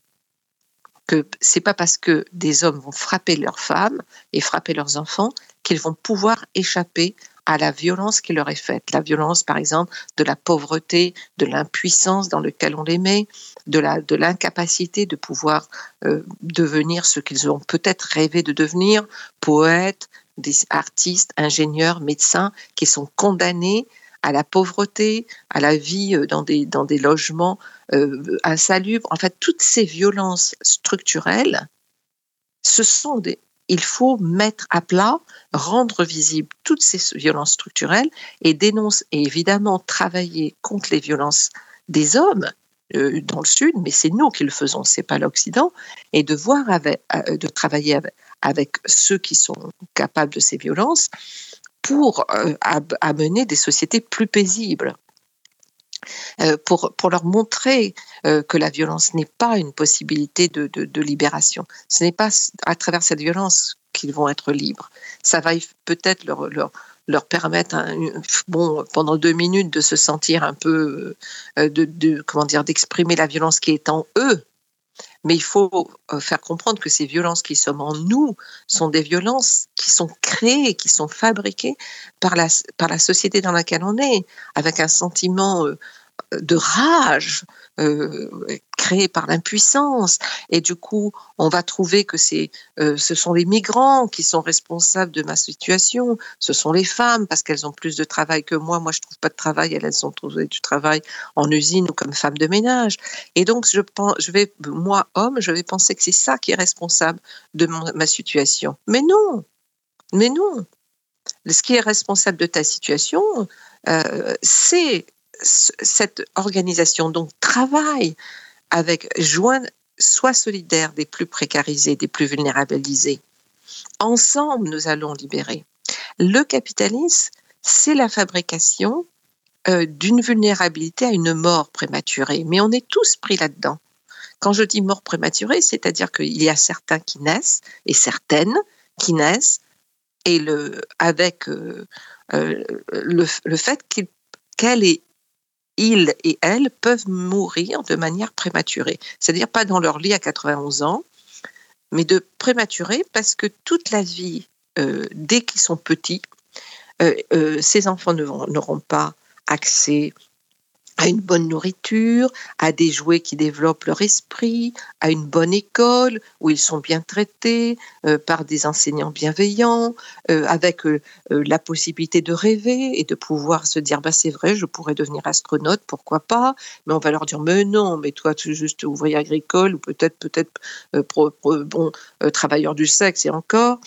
Que c'est pas parce que des hommes vont frapper leurs femmes et frapper leurs enfants qu'ils vont pouvoir échapper à la violence qui leur est faite. La violence, par exemple, de la pauvreté, de l'impuissance dans laquelle on les met, de de l'incapacité de pouvoir euh, devenir ce qu'ils ont peut-être rêvé de devenir, poètes, des artistes, ingénieurs, médecins, qui sont condamnés à la pauvreté, à la vie euh, dans des, dans des logements euh, insalubres. En fait, toutes ces violences structurelles, ce sont des, il faut mettre à plat, rendre visibles toutes ces violences structurelles et dénoncer et évidemment travailler contre les violences des hommes euh, dans le Sud, mais c'est nous qui le faisons, c'est pas l'Occident, et de voir euh, de travailler avec, ceux qui sont capables de ces violences pour euh, amener des sociétés plus paisibles. Pour, leur montrer que la violence n'est pas une possibilité de, libération. Ce n'est pas à travers cette violence qu'ils vont être libres. Ça va peut-être leur, leur une- bon, pendant deux minutes, de se sentir un peu, euh, de, de comment dire, d'exprimer la violence qui est en eux. Mais il faut euh, faire comprendre que ces violences qui sont en nous sont des violences qui sont créées, qui sont fabriquées par la, par la société dans laquelle on est, avec un sentiment euh, de rage euh, par l'impuissance. Et du coup, on va trouver que euh, ce sont les migrants qui sont responsables de ma situation. Ce sont les femmes parce qu'elles ont plus de travail que moi. Moi, je trouve pas de travail. Elles, elles ont trouvé du travail en usine ou comme femmes de ménage. Et donc, je pense, je vais, moi, homme, je vais penser que c'est ça qui est responsable de ma situation. Mais non, mais non. Ce qui est responsable de ta situation, euh, c'est cette organisation. Donc, travaille avec, joigne, sois solidaire des plus précarisés, des plus vulnérabilisés. Ensemble, nous allons libérer. Le capitalisme, c'est la fabrication euh, d'une vulnérabilité à une mort prématurée. Mais on est tous pris là-dedans. Quand je dis mort prématurée, c'est-à-dire qu'il y a certains qui naissent et certaines qui naissent et le, avec euh, euh, le, fait qu'elle et ils et elles peuvent mourir de manière prématurée. C'est-à-dire pas dans leur lit à 91 ans, mais de prématuré parce que toute la vie, euh, dès qu'ils sont petits, euh, euh, ces enfants n'auront pas accès à une bonne nourriture, à des jouets qui développent leur esprit, à une bonne école où ils sont bien traités euh, par des enseignants bienveillants, euh, avec euh, la possibilité de rêver et de pouvoir se dire bah c'est vrai, je pourrais devenir astronaute, pourquoi pas Mais on va leur dire mais non, mais toi tu es juste ouvrier agricole ou peut-être peut-être bon travailleur du sexe et encore.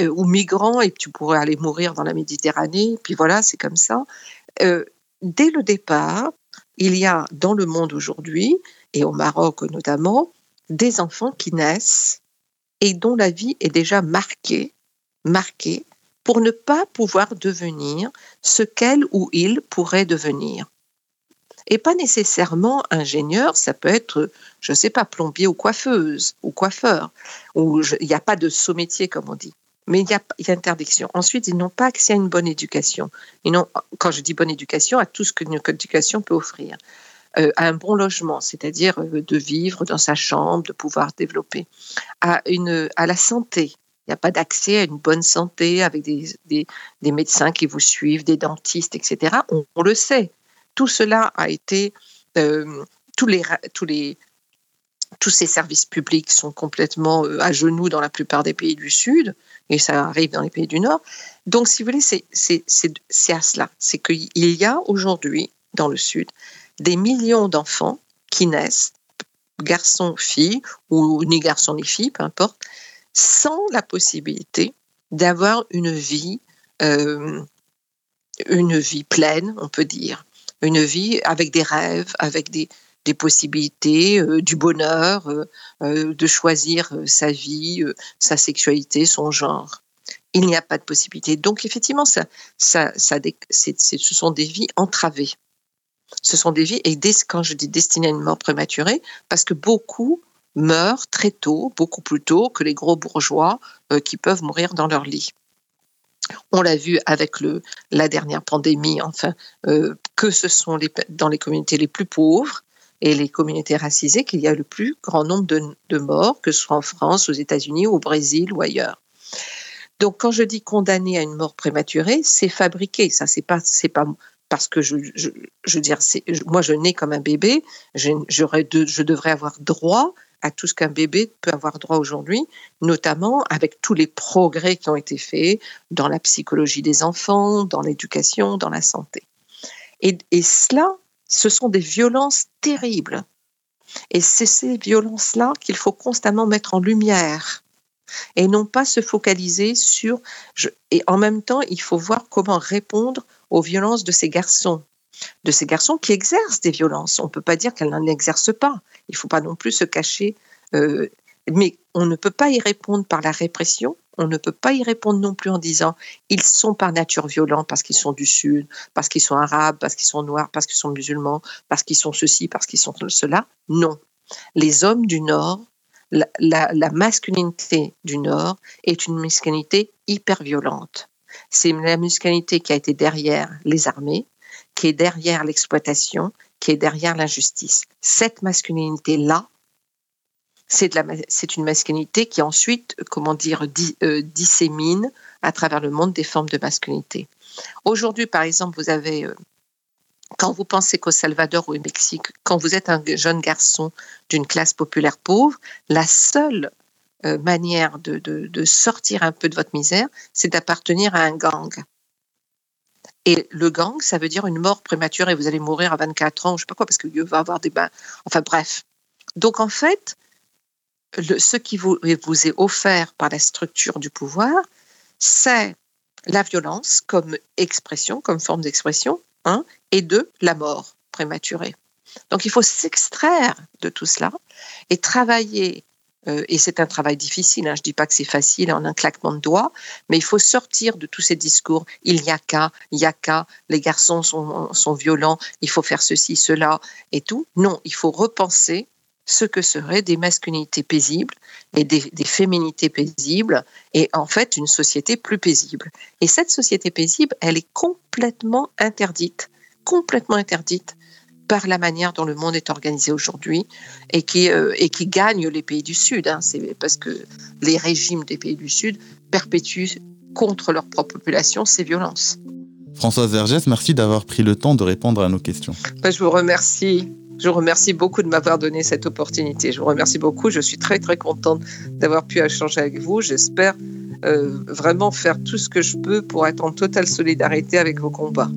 ou migrant et tu pourrais aller mourir dans la Méditerranée. Puis voilà, c'est comme ça. Dès le départ, il y a dans le monde aujourd'hui, et au Maroc notamment, des enfants qui naissent et dont la vie est déjà marquée, marquée pour ne pas pouvoir devenir ce qu'elle ou il pourrait devenir. Et pas nécessairement ingénieur, ça peut être, je ne sais pas, plombier ou coiffeuse ou coiffeur, je- il n'y a pas de sous-métier comme on dit. Mais il y, a, interdiction. Ensuite, ils n'ont pas accès à une bonne éducation. Ils n'ont, quand je dis bonne éducation, à tout ce qu'une éducation peut offrir. Euh, à un bon logement, c'est-à-dire euh, de vivre dans sa chambre, de pouvoir développer. À, une, à la santé. Il n'y a pas d'accès à une bonne santé avec des, des, des médecins qui vous suivent, des dentistes, etc. On, le sait. Tout cela a été. euh, tous les, tous les, tous ces services publics sont complètement euh, à genoux dans la plupart des pays du Sud, et ça arrive dans les pays du Nord. Donc, si vous voulez, c'est c'est- c'est- c'est à cela. C'est qu'il y a aujourd'hui, dans le Sud, des millions d'enfants qui naissent, garçons, filles, ou ni garçons ni filles, peu importe, sans la possibilité d'avoir une vie, euh, une vie pleine, on peut dire, une vie avec des rêves, avec des, des possibilités, euh, du bonheur, euh, euh, de choisir sa vie, sa sexualité, son genre. Il n'y a pas de possibilité. Donc effectivement, ça, ça, ça, dé- c'est- c'est- ce sont des vies entravées. Ce sont des vies, et dès- quand je dis destinées à une mort prématurée, parce que beaucoup meurent très tôt, beaucoup plus tôt que les gros bourgeois qui peuvent mourir dans leur lit. On l'a vu avec le, la dernière pandémie, enfin, que ce sont les, dans les communautés les plus pauvres et les communautés racisées qu'il y a le plus grand nombre de, de morts, que ce soit en France, aux États-Unis, au Brésil ou ailleurs. Donc, quand je dis condamné à une mort prématurée, c'est fabriqué. Ça, c'est pas, c'est pas parce que je, je, je dire, je- moi, je nais comme un bébé. J'aurais de, je devrais avoir droit à tout ce qu'un bébé peut avoir droit aujourd'hui, notamment avec tous les progrès qui ont été faits dans la psychologie des enfants, dans l'éducation, dans la santé. Et, et cela, ce sont des violences terribles. Et c'est ces violences-là qu'il faut constamment mettre en lumière et non pas se focaliser sur... et en même temps, il faut voir comment répondre aux violences de ces garçons, de ces garçons qui exercent des violences. On ne peut pas dire qu'elles n'en exercent pas. Il ne faut pas non plus se cacher. euh, mais on ne peut pas y répondre par la répression. On ne peut pas y répondre non plus en disant ils sont par nature violents parce qu'ils sont du Sud, parce qu'ils sont arabes, parce qu'ils sont noirs, parce qu'ils sont musulmans, parce qu'ils sont ceci, parce qu'ils sont cela. Non. Les hommes du Nord, la, masculinité du Nord est une masculinité hyper violente. C'est la masculinité qui a été derrière les armées, qui est derrière l'exploitation, qui est derrière l'injustice. Cette masculinité-là, c'est une masculinité qui ensuite, comment dire, di- euh, dissémine à travers le monde des formes de masculinité. Aujourd'hui, par exemple, vous avez, euh, quand vous pensez qu'au Salvador ou au Mexique, quand vous êtes un jeune garçon d'une classe populaire pauvre, la seule euh, manière de, sortir un peu de votre misère, c'est d'appartenir à un gang. Et le gang, ça veut dire une mort prématurée. Vous allez mourir à 24 ans, je sais pas quoi, parce que Dieu va avoir des bains. Enfin bref. Donc en fait, ce qui vous, est offert par la structure du pouvoir, c'est la violence comme expression, comme forme d'expression, hein, et deux, la mort prématurée. Donc il faut s'extraire de tout cela et travailler. euh, et c'est un travail difficile. hein, je ne dis pas que c'est facile en un claquement de doigts, mais il faut sortir de tous ces discours. Il n'y a qu'à, il n'y a qu'à, les garçons sont violents, il faut faire ceci, cela et tout. Non, il faut repenser ce que seraient des masculinités paisibles et des, des féminités paisibles et en fait une société plus paisible. Et cette société paisible, elle est complètement interdite, complètement interdite par la manière dont le monde est organisé aujourd'hui et qui, euh, et qui gagne les pays du Sud. hein. C'est parce que les régimes des pays du Sud perpétuent contre leur propre population ces violences.
Françoise Vergès, merci d'avoir pris le temps de répondre à nos questions.
Ben, je vous remercie. Je vous remercie beaucoup de m'avoir donné cette opportunité. Je vous remercie beaucoup. Je suis très très contente d'avoir pu échanger avec vous. J'espère euh, vraiment faire tout ce que je peux pour être en totale solidarité avec vos combats.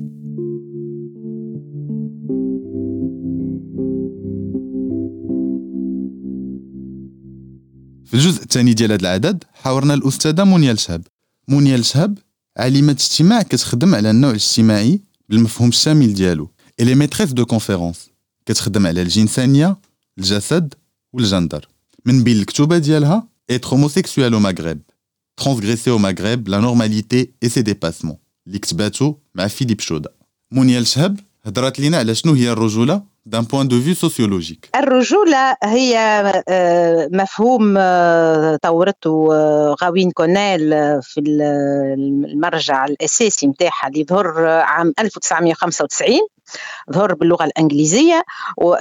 في الجزء الثاني ديال هذا العدد حاورنا الأستاذة منيا الشهاب منيا الشهاب عالمة اجتماع كتخدم على النوع الاجتماعي بالمفهوم الشامل ديالو إلي ميتريس دو كونفيرونس كتخدم على الجنسانية الجسد والجندر. من بين الكتوبة ديالها être homosexuel au Maghreb. Transgresser au Maghreb la normalité et ses dépassements. اللي كتباتو مع فيليب شودا منيا الشهاب هضرات لينا على شنو هي الرجولة d'un point de vue sociologique.
الرجولة هي مفهوم طورته غاوين كونيل في ال- المرجع الأساسي متاعها اللي ظهر عام 1995 ظهر باللغة الإنجليزية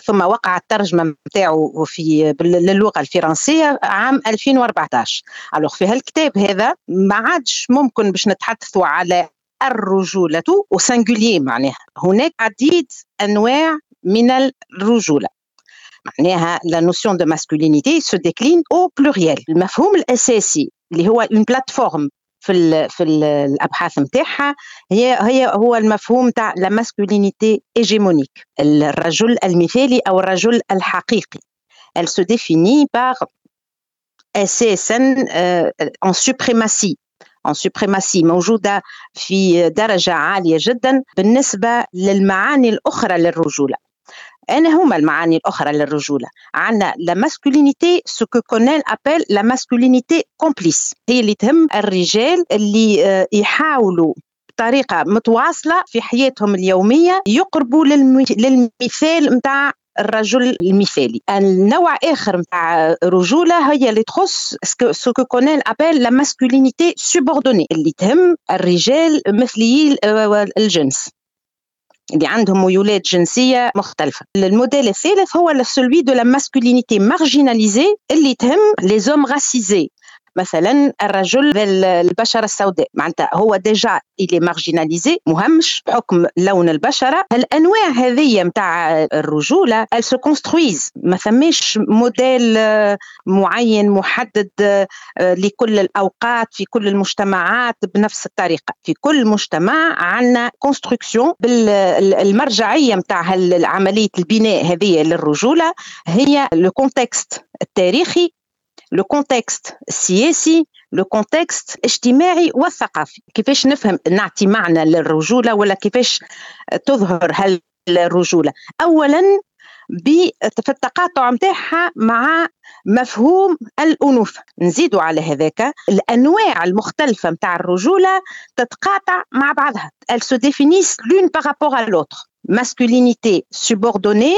ثم وقع الترجمة نتاعو في للغة الفرنسية عام 2014 الوغ في هالكتاب هذا ما عادش ممكن باش نتحدثوا على الرجولة وسنجولي معناها. هناك عديد أنواع من الرجولة. معناها لا نوسيون دو ماسكولينيتي سو ديكلين أو بلوريال المفهوم الأساسي اللي هو اون بلاتفورم في ال في ال الأبحاث نتاعها هي هي هو المفهوم تاع la masculinité hégémonique. الرجل المثالي أو الرجل الحقيقي. Elle se définit par أساسا en suprématie. En suprématie موجودة في درجة عالية جدا بالنسبة للمعاني الأخرى للرجولة. أنا هما المعاني الأخرى للرجولة. عندنا la masculinité ce que Connell appelle la masculinité complice. هي اللي تهم الرجال اللي آه، يحاولوا بطريقة متواصلة في حياتهم اليومية يقربوا للم- للمثال متاع الرجل المثالي. النوع آخر متاع رجولة هي اللي تخص سو كو كونيل أبيل لا ماسكولينيتي سوبوردوني اللي تهم الرجال مثليي آه، الجنس اللي عندهم ميولات جنسية مختلفة. الموديل الثالث هو سلوي دو لا ماسكولينيتي مارجيناليزي اللي تهم لي زوم راسيزي مثلا الرجل ذي البشرة السوداء. معناتها هو ديجا إلي مارجيناليزي مهمش بحكم لون البشرة. الأنواع هذه متاع الرجولة elles se construisent ما ثماش موديل معين محدد آه، لكل الأوقات في كل المجتمعات بنفس الطريقة. في كل مجتمع عندنا كونستركسيون بالمرجعية متاع عملية البناء هذه للرجولة هي لو التاريخي لو كونتكست السياسي لو كونتكست الاجتماعي والثقافي. كيفاش نفهم نعطي معنى للرجولة ولا كيفاش تظهر هال الرجولة أولا ب- في التقاطع متاعها مع مفهوم الأنوثة نزيدوا على هذاك. الأنواع المختلفة متاع الرجولة تتقاطع مع بعضها. Elles se définissent l'une par rapport à l'autre. Masculinité subordonnée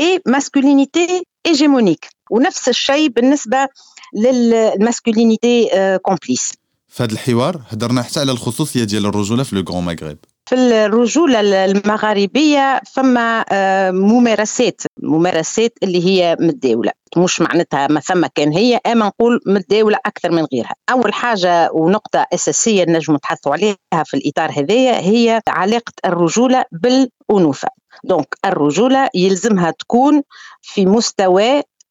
et masculinité hégémonique. ونفس الشيء بالنسبة للماسكولينيتي كومبليس
في هذا الحوار هضرنا حتى على الخصوصية ديال الرجولة في لو غران مغرب.
في الرجولة المغاربية فما آه، ممارسات ممارسات اللي هي متداولة مش معناتها ما ثم كان هي أما نقول متداولة أكثر من غيرها. أول حاجة ونقطة أساسية نجم نتحدثوا عليها في الإطار هذايا هي علاقة الرجولة بالأنوثة. دونك الرجولة يلزمها تكون في مستوى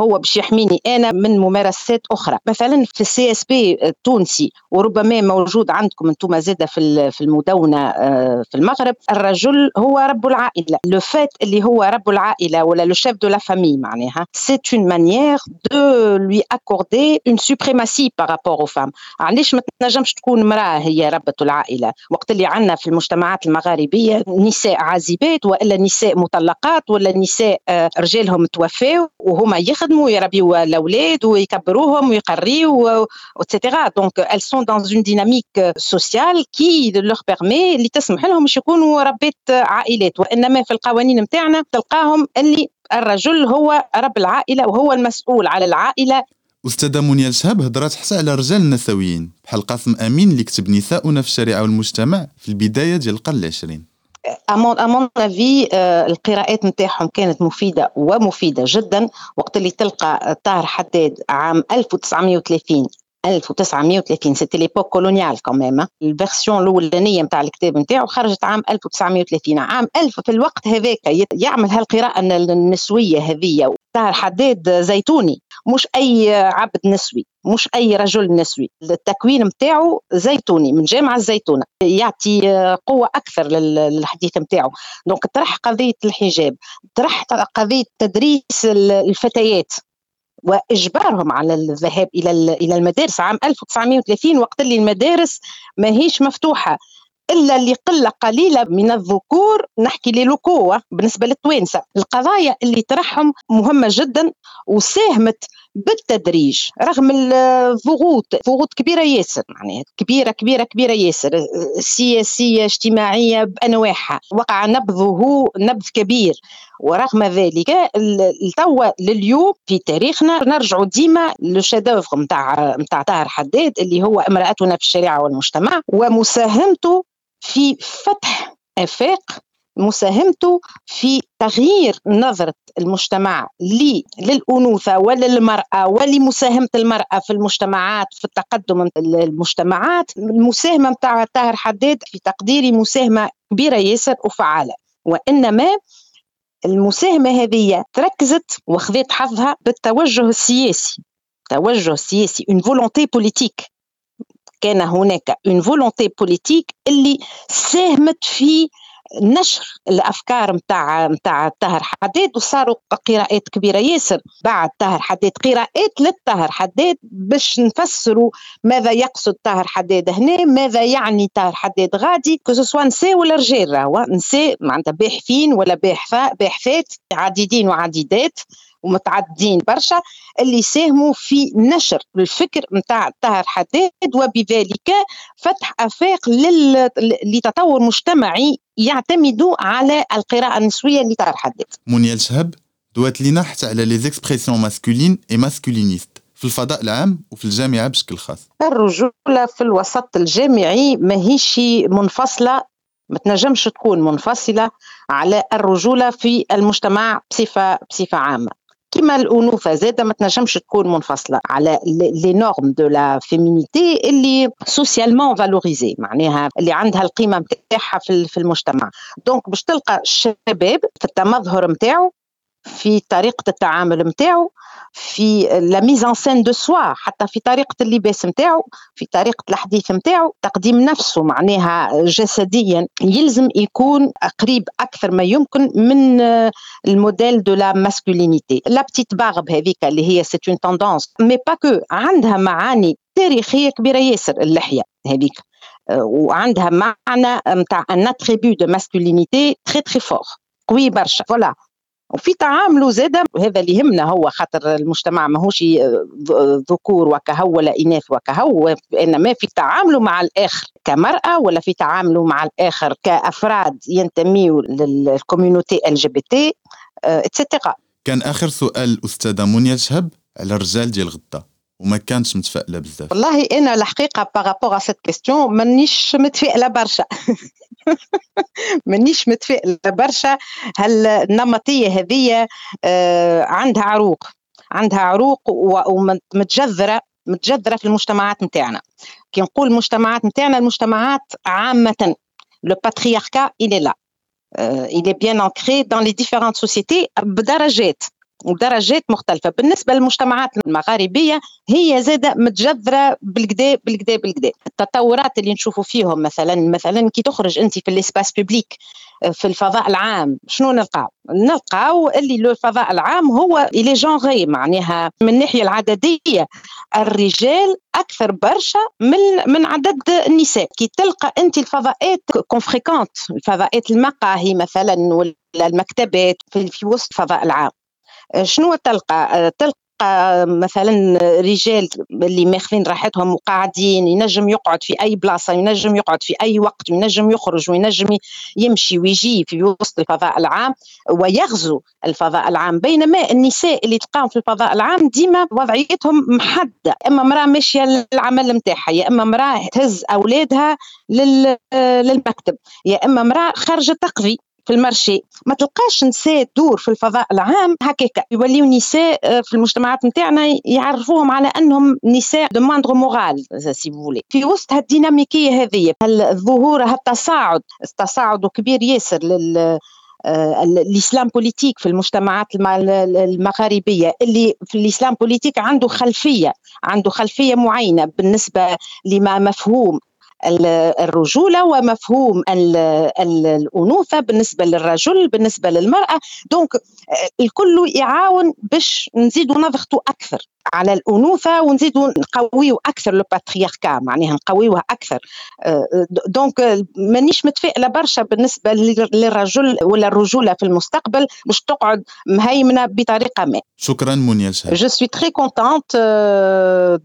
هو باش يحميني أنا من ممارسات أخرى. مثلا في السي اس بي التونسي وربما موجود عندكم أنتم زادة في في المدونة آه، في المغرب الرجل هو رب العائلة. لو فات اللي هو رب العائلة ولا لو شيف دو لا فامي معناها. سي اون مانيير دو لوي اكوردي اون سوبريماسي بارابور أو فام علاش ما تنجمش تكون امرأة هي ربة العائلة؟ وقت اللي عندنا في المجتمعات المغاربية نساء عازبات وإلا نساء مطلقات ولا نساء آه، رجالهم توفاو وهما يخ يخدموا يربيوا الأولاد ويكبروهم ويقريوا وتسيتيرا دونك ال سون دون اون ديناميك سوسيال كي لوغ بيرمي اللي تسمح لهم باش يكونوا ربات عائلات. وإنما في القوانين نتاعنا تلقاهم اللي الرجل هو رب العائلة وهو المسؤول على العائلة.
أستاذة منيا شهاب هضرات حتى على رجال نسويين. بحال قاسم أمين اللي كتب نساؤنا في الشريعة والمجتمع في البداية ديال القرن العشرين.
امون امون افي القراءات نتاعهم كانت مفيدة ومفيدة جدا وقت اللي تلقى طاهر حداد عام 1930 1930 سيتي ليبوك كولونيال كمان الفيرسيون الاولانيه نتاع الكتاب نتاعو خرجت عام 1930 عام 1000 في الوقت هذاك يعمل هالقراءة النسوية هذه طاهر حداد زيتوني. مش أي عبد نسوي مش أي رجل نسوي. التكوين نتاعو زيتوني من جامعة الزيتونة. يعطي قوة أكثر للحديث نتاعو دونك طرح قضية الحجاب طرح قضية تدريس الفتيات. وإجبارهم على الذهاب إلى إلى المدارس عام 1930 وقت اللي المدارس ماهيش مفتوحة إلا اللي قلة قليلة من الذكور نحكي للقوه بالنسبة للتوانسة. القضايا اللي طرحهم مهمة جدا وساهمت بالتدريج رغم الضغوط ضغوط كبيرة ياسر معناها كبيرة كبيرة كبيرة ياسر سياسية اجتماعية بأنواعها وقع نبذه نبذ كبير ورغم ذلك توا لليوم في تاريخنا نرجع ديما للشدوفر نتاع نتاع طاهر حداد اللي هو امرأتنا في الشريعة والمجتمع ومساهمته في فتح آفاق مساهمته في تغيير نظرة المجتمع للأنوثة وللمرأة ولمساهمة المرأة في المجتمعات في التقدم المجتمعات. المساهمة متاع طاهر حداد في تقديري مساهمة كبيرة ياسر وفعالة. وإنما المساهمة هذه تركزت وخذت حظها بالتوجه السياسي. توجه سياسي اون فولونتي بوليتيك كان هناك اون فولونتي بوليتيك اللي ساهمت في نشر الأفكار نتاع نتاع الطاهر حداد وصاروا قراءات كبيرة. ياسر بعد طاهر حداد قراءات للطاهر حداد باش نفسروا ماذا يقصد طاهر حداد هنا ماذا يعني طاهر حداد غادي كو نساء ولا رجال راهو نساء معناتها باحثين ولا باحثات عديدين وعديدات. ومتعددين برشا اللي ساهموا في نشر الفكر نتاع طاهر حداد وبذلك فتح آفاق لتطور مجتمعي يعتمد على القراءة النسوية لطاهر حداد.
منيا الشهب دوات لينا حتى على لي زيكسبرسيون ماسكولين اي ماسكولينيست في الفضاء العام وفي الجامعة بشكل خاص.
الرجولة في الوسط الجامعي ماهيش منفصلة ما تنجمش تكون منفصلة على الرجولة في المجتمع بصفه بصفة عامة. كما الانوثه زاده ما تنجمش تكون منفصلة على لي نورم دو لا فيمينيتي اللي سوسيالمون فالوريزي معناها اللي عندها القيمة نتاعها في المجتمع. دونك باش تلقى الشباب في التمظهر نتاعو في طريقة التعامل نتاعو في لا ميز سين دو سوا حتى في طريقة اللباس نتاعو في طريقة الحديث نتاعو تقديم نفسه معناها جسديا يلزم يكون قريب أكثر ما يمكن من الموديل دو لا ماسكولينيتي لا بتيت باغب هذيك اللي هي سي اون توندونس مي با كو عندها معاني تاريخية كبيرة ياسر اللحية هذيك. وعندها معنى نتاع ان اتريبيو دو ماسكولينيتي تري تري فور قوي برشا. فوالا وفي تعامله زاد هذا اللي يهمنا هو خاطر المجتمع ماهوش ذكور وكهو ولا إناث وكهو انما في تعامله مع الآخر كمرأة ولا في تعامله مع الآخر كأفراد ينتميوا للكوميونيتي إل جي بي تي اتسيتيرا
كان آخر سؤال الاستاذه منيا شهب على الرجال ديال غدا وما كانتش متفائلة بزاف.
والله أنا الحقيقة بارابور سيت كيستيون مانيش متفائلة برشا. مانيش متفائلة برشا. هل النمطيه هذه آه عندها عروق. عندها عروق ومتجذرة متجذرة في المجتمعات نتاعنا. كي نقول المجتمعات نتاعنا المجتمعات عامة. لو باترياركا il est là. Euh, il est bien ancré dans les différentes sociétés بدرجات. ودرجات مختلفة. بالنسبة للمجتمعات المغاربية هي زادة متجذرة بالكدا بالكدا بالكدا. التطورات اللي نشوفوا فيهم مثلا مثلا كي تخرج أنت في الاسباس بيبليك في الفضاء العام شنو نلقاو؟ نلقاو اللي الفضاء العام هو الي جونغي معناها من الناحية العددية الرجال أكثر برشا من من عدد النساء. كي تلقى أنت الفضاءات كونفريكونت الفضاءات المقاهي مثلا ولا المكتبات في وسط الفضاء العام. شنو تلقى تلقى مثلا رجال اللي ماخذين راحتهم وقاعدين ينجم يقعد في أي بلاصة ينجم يقعد في أي وقت ينجم يخرج وينجم يمشي ويجي في وسط الفضاء العام ويغزو الفضاء العام. بينما النساء اللي تلقاهم في الفضاء العام ديما وضعيتهم محدده إما امراه ماشية للعمل نتاعها يا إما امراه تهز أولادها للمكتب يا إما امراه خارجة تقضي. في المارشي ما تلقاش نساء تدور في الفضاء العام هكاك يوليو نساء في المجتمعات نتاعنا يعرفوهم على أنهم نساء دو ماندغ مورال سي فولي في وسط هالديناميكية هذه الظهور هالتصاعد التصاعد كبير ياسر لل الإسلام بوليتيك في المجتمعات المغاربية اللي في الإسلام بوليتيك عنده خلفية عنده خلفية معينة بالنسبة لما مفهوم. الرجولة ومفهوم الأنوثة بالنسبة للرجل بالنسبة للمرأة. دونك الكل يعاون باش نزيدوا نضغطوا أكثر. على الأنوثة ونزيدوا نقويوا أكثر لو باترياركا معناها نقويوها أكثر. دونك مانيش متفائلة برشا بالنسبة للرجل ولا الرجولة في المستقبل باش تقعد مهيمنة بطريقة ما.
شكرا منيا
Je suis très contente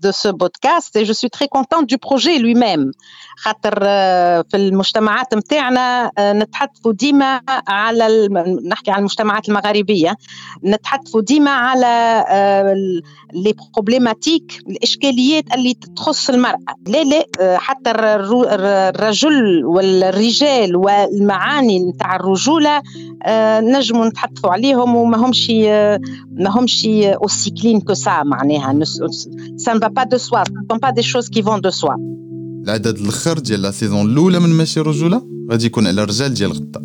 de ce podcast et je suis très contente du projet lui-même. خاطر في المجتمعات نتاعنا نتحدثوا ديما على نحكي على المجتمعات المغاربية. نتحدثوا ديما على لي بروبليماتيك الاشكاليات اللي تخص المرأة. لا لا حتى الرجل والرجال والمعاني نتاع الرجولة نجموا نتحدثوا عليهم وما همش ما همش aussi clean que ça معناها. Pas de soi. Ce ne sont pas des choses qui vont de soi.
العدد الآخر ديال لا سيزون الأولى من ماشي رجوله غادي يكون على الرجال ديال غدا.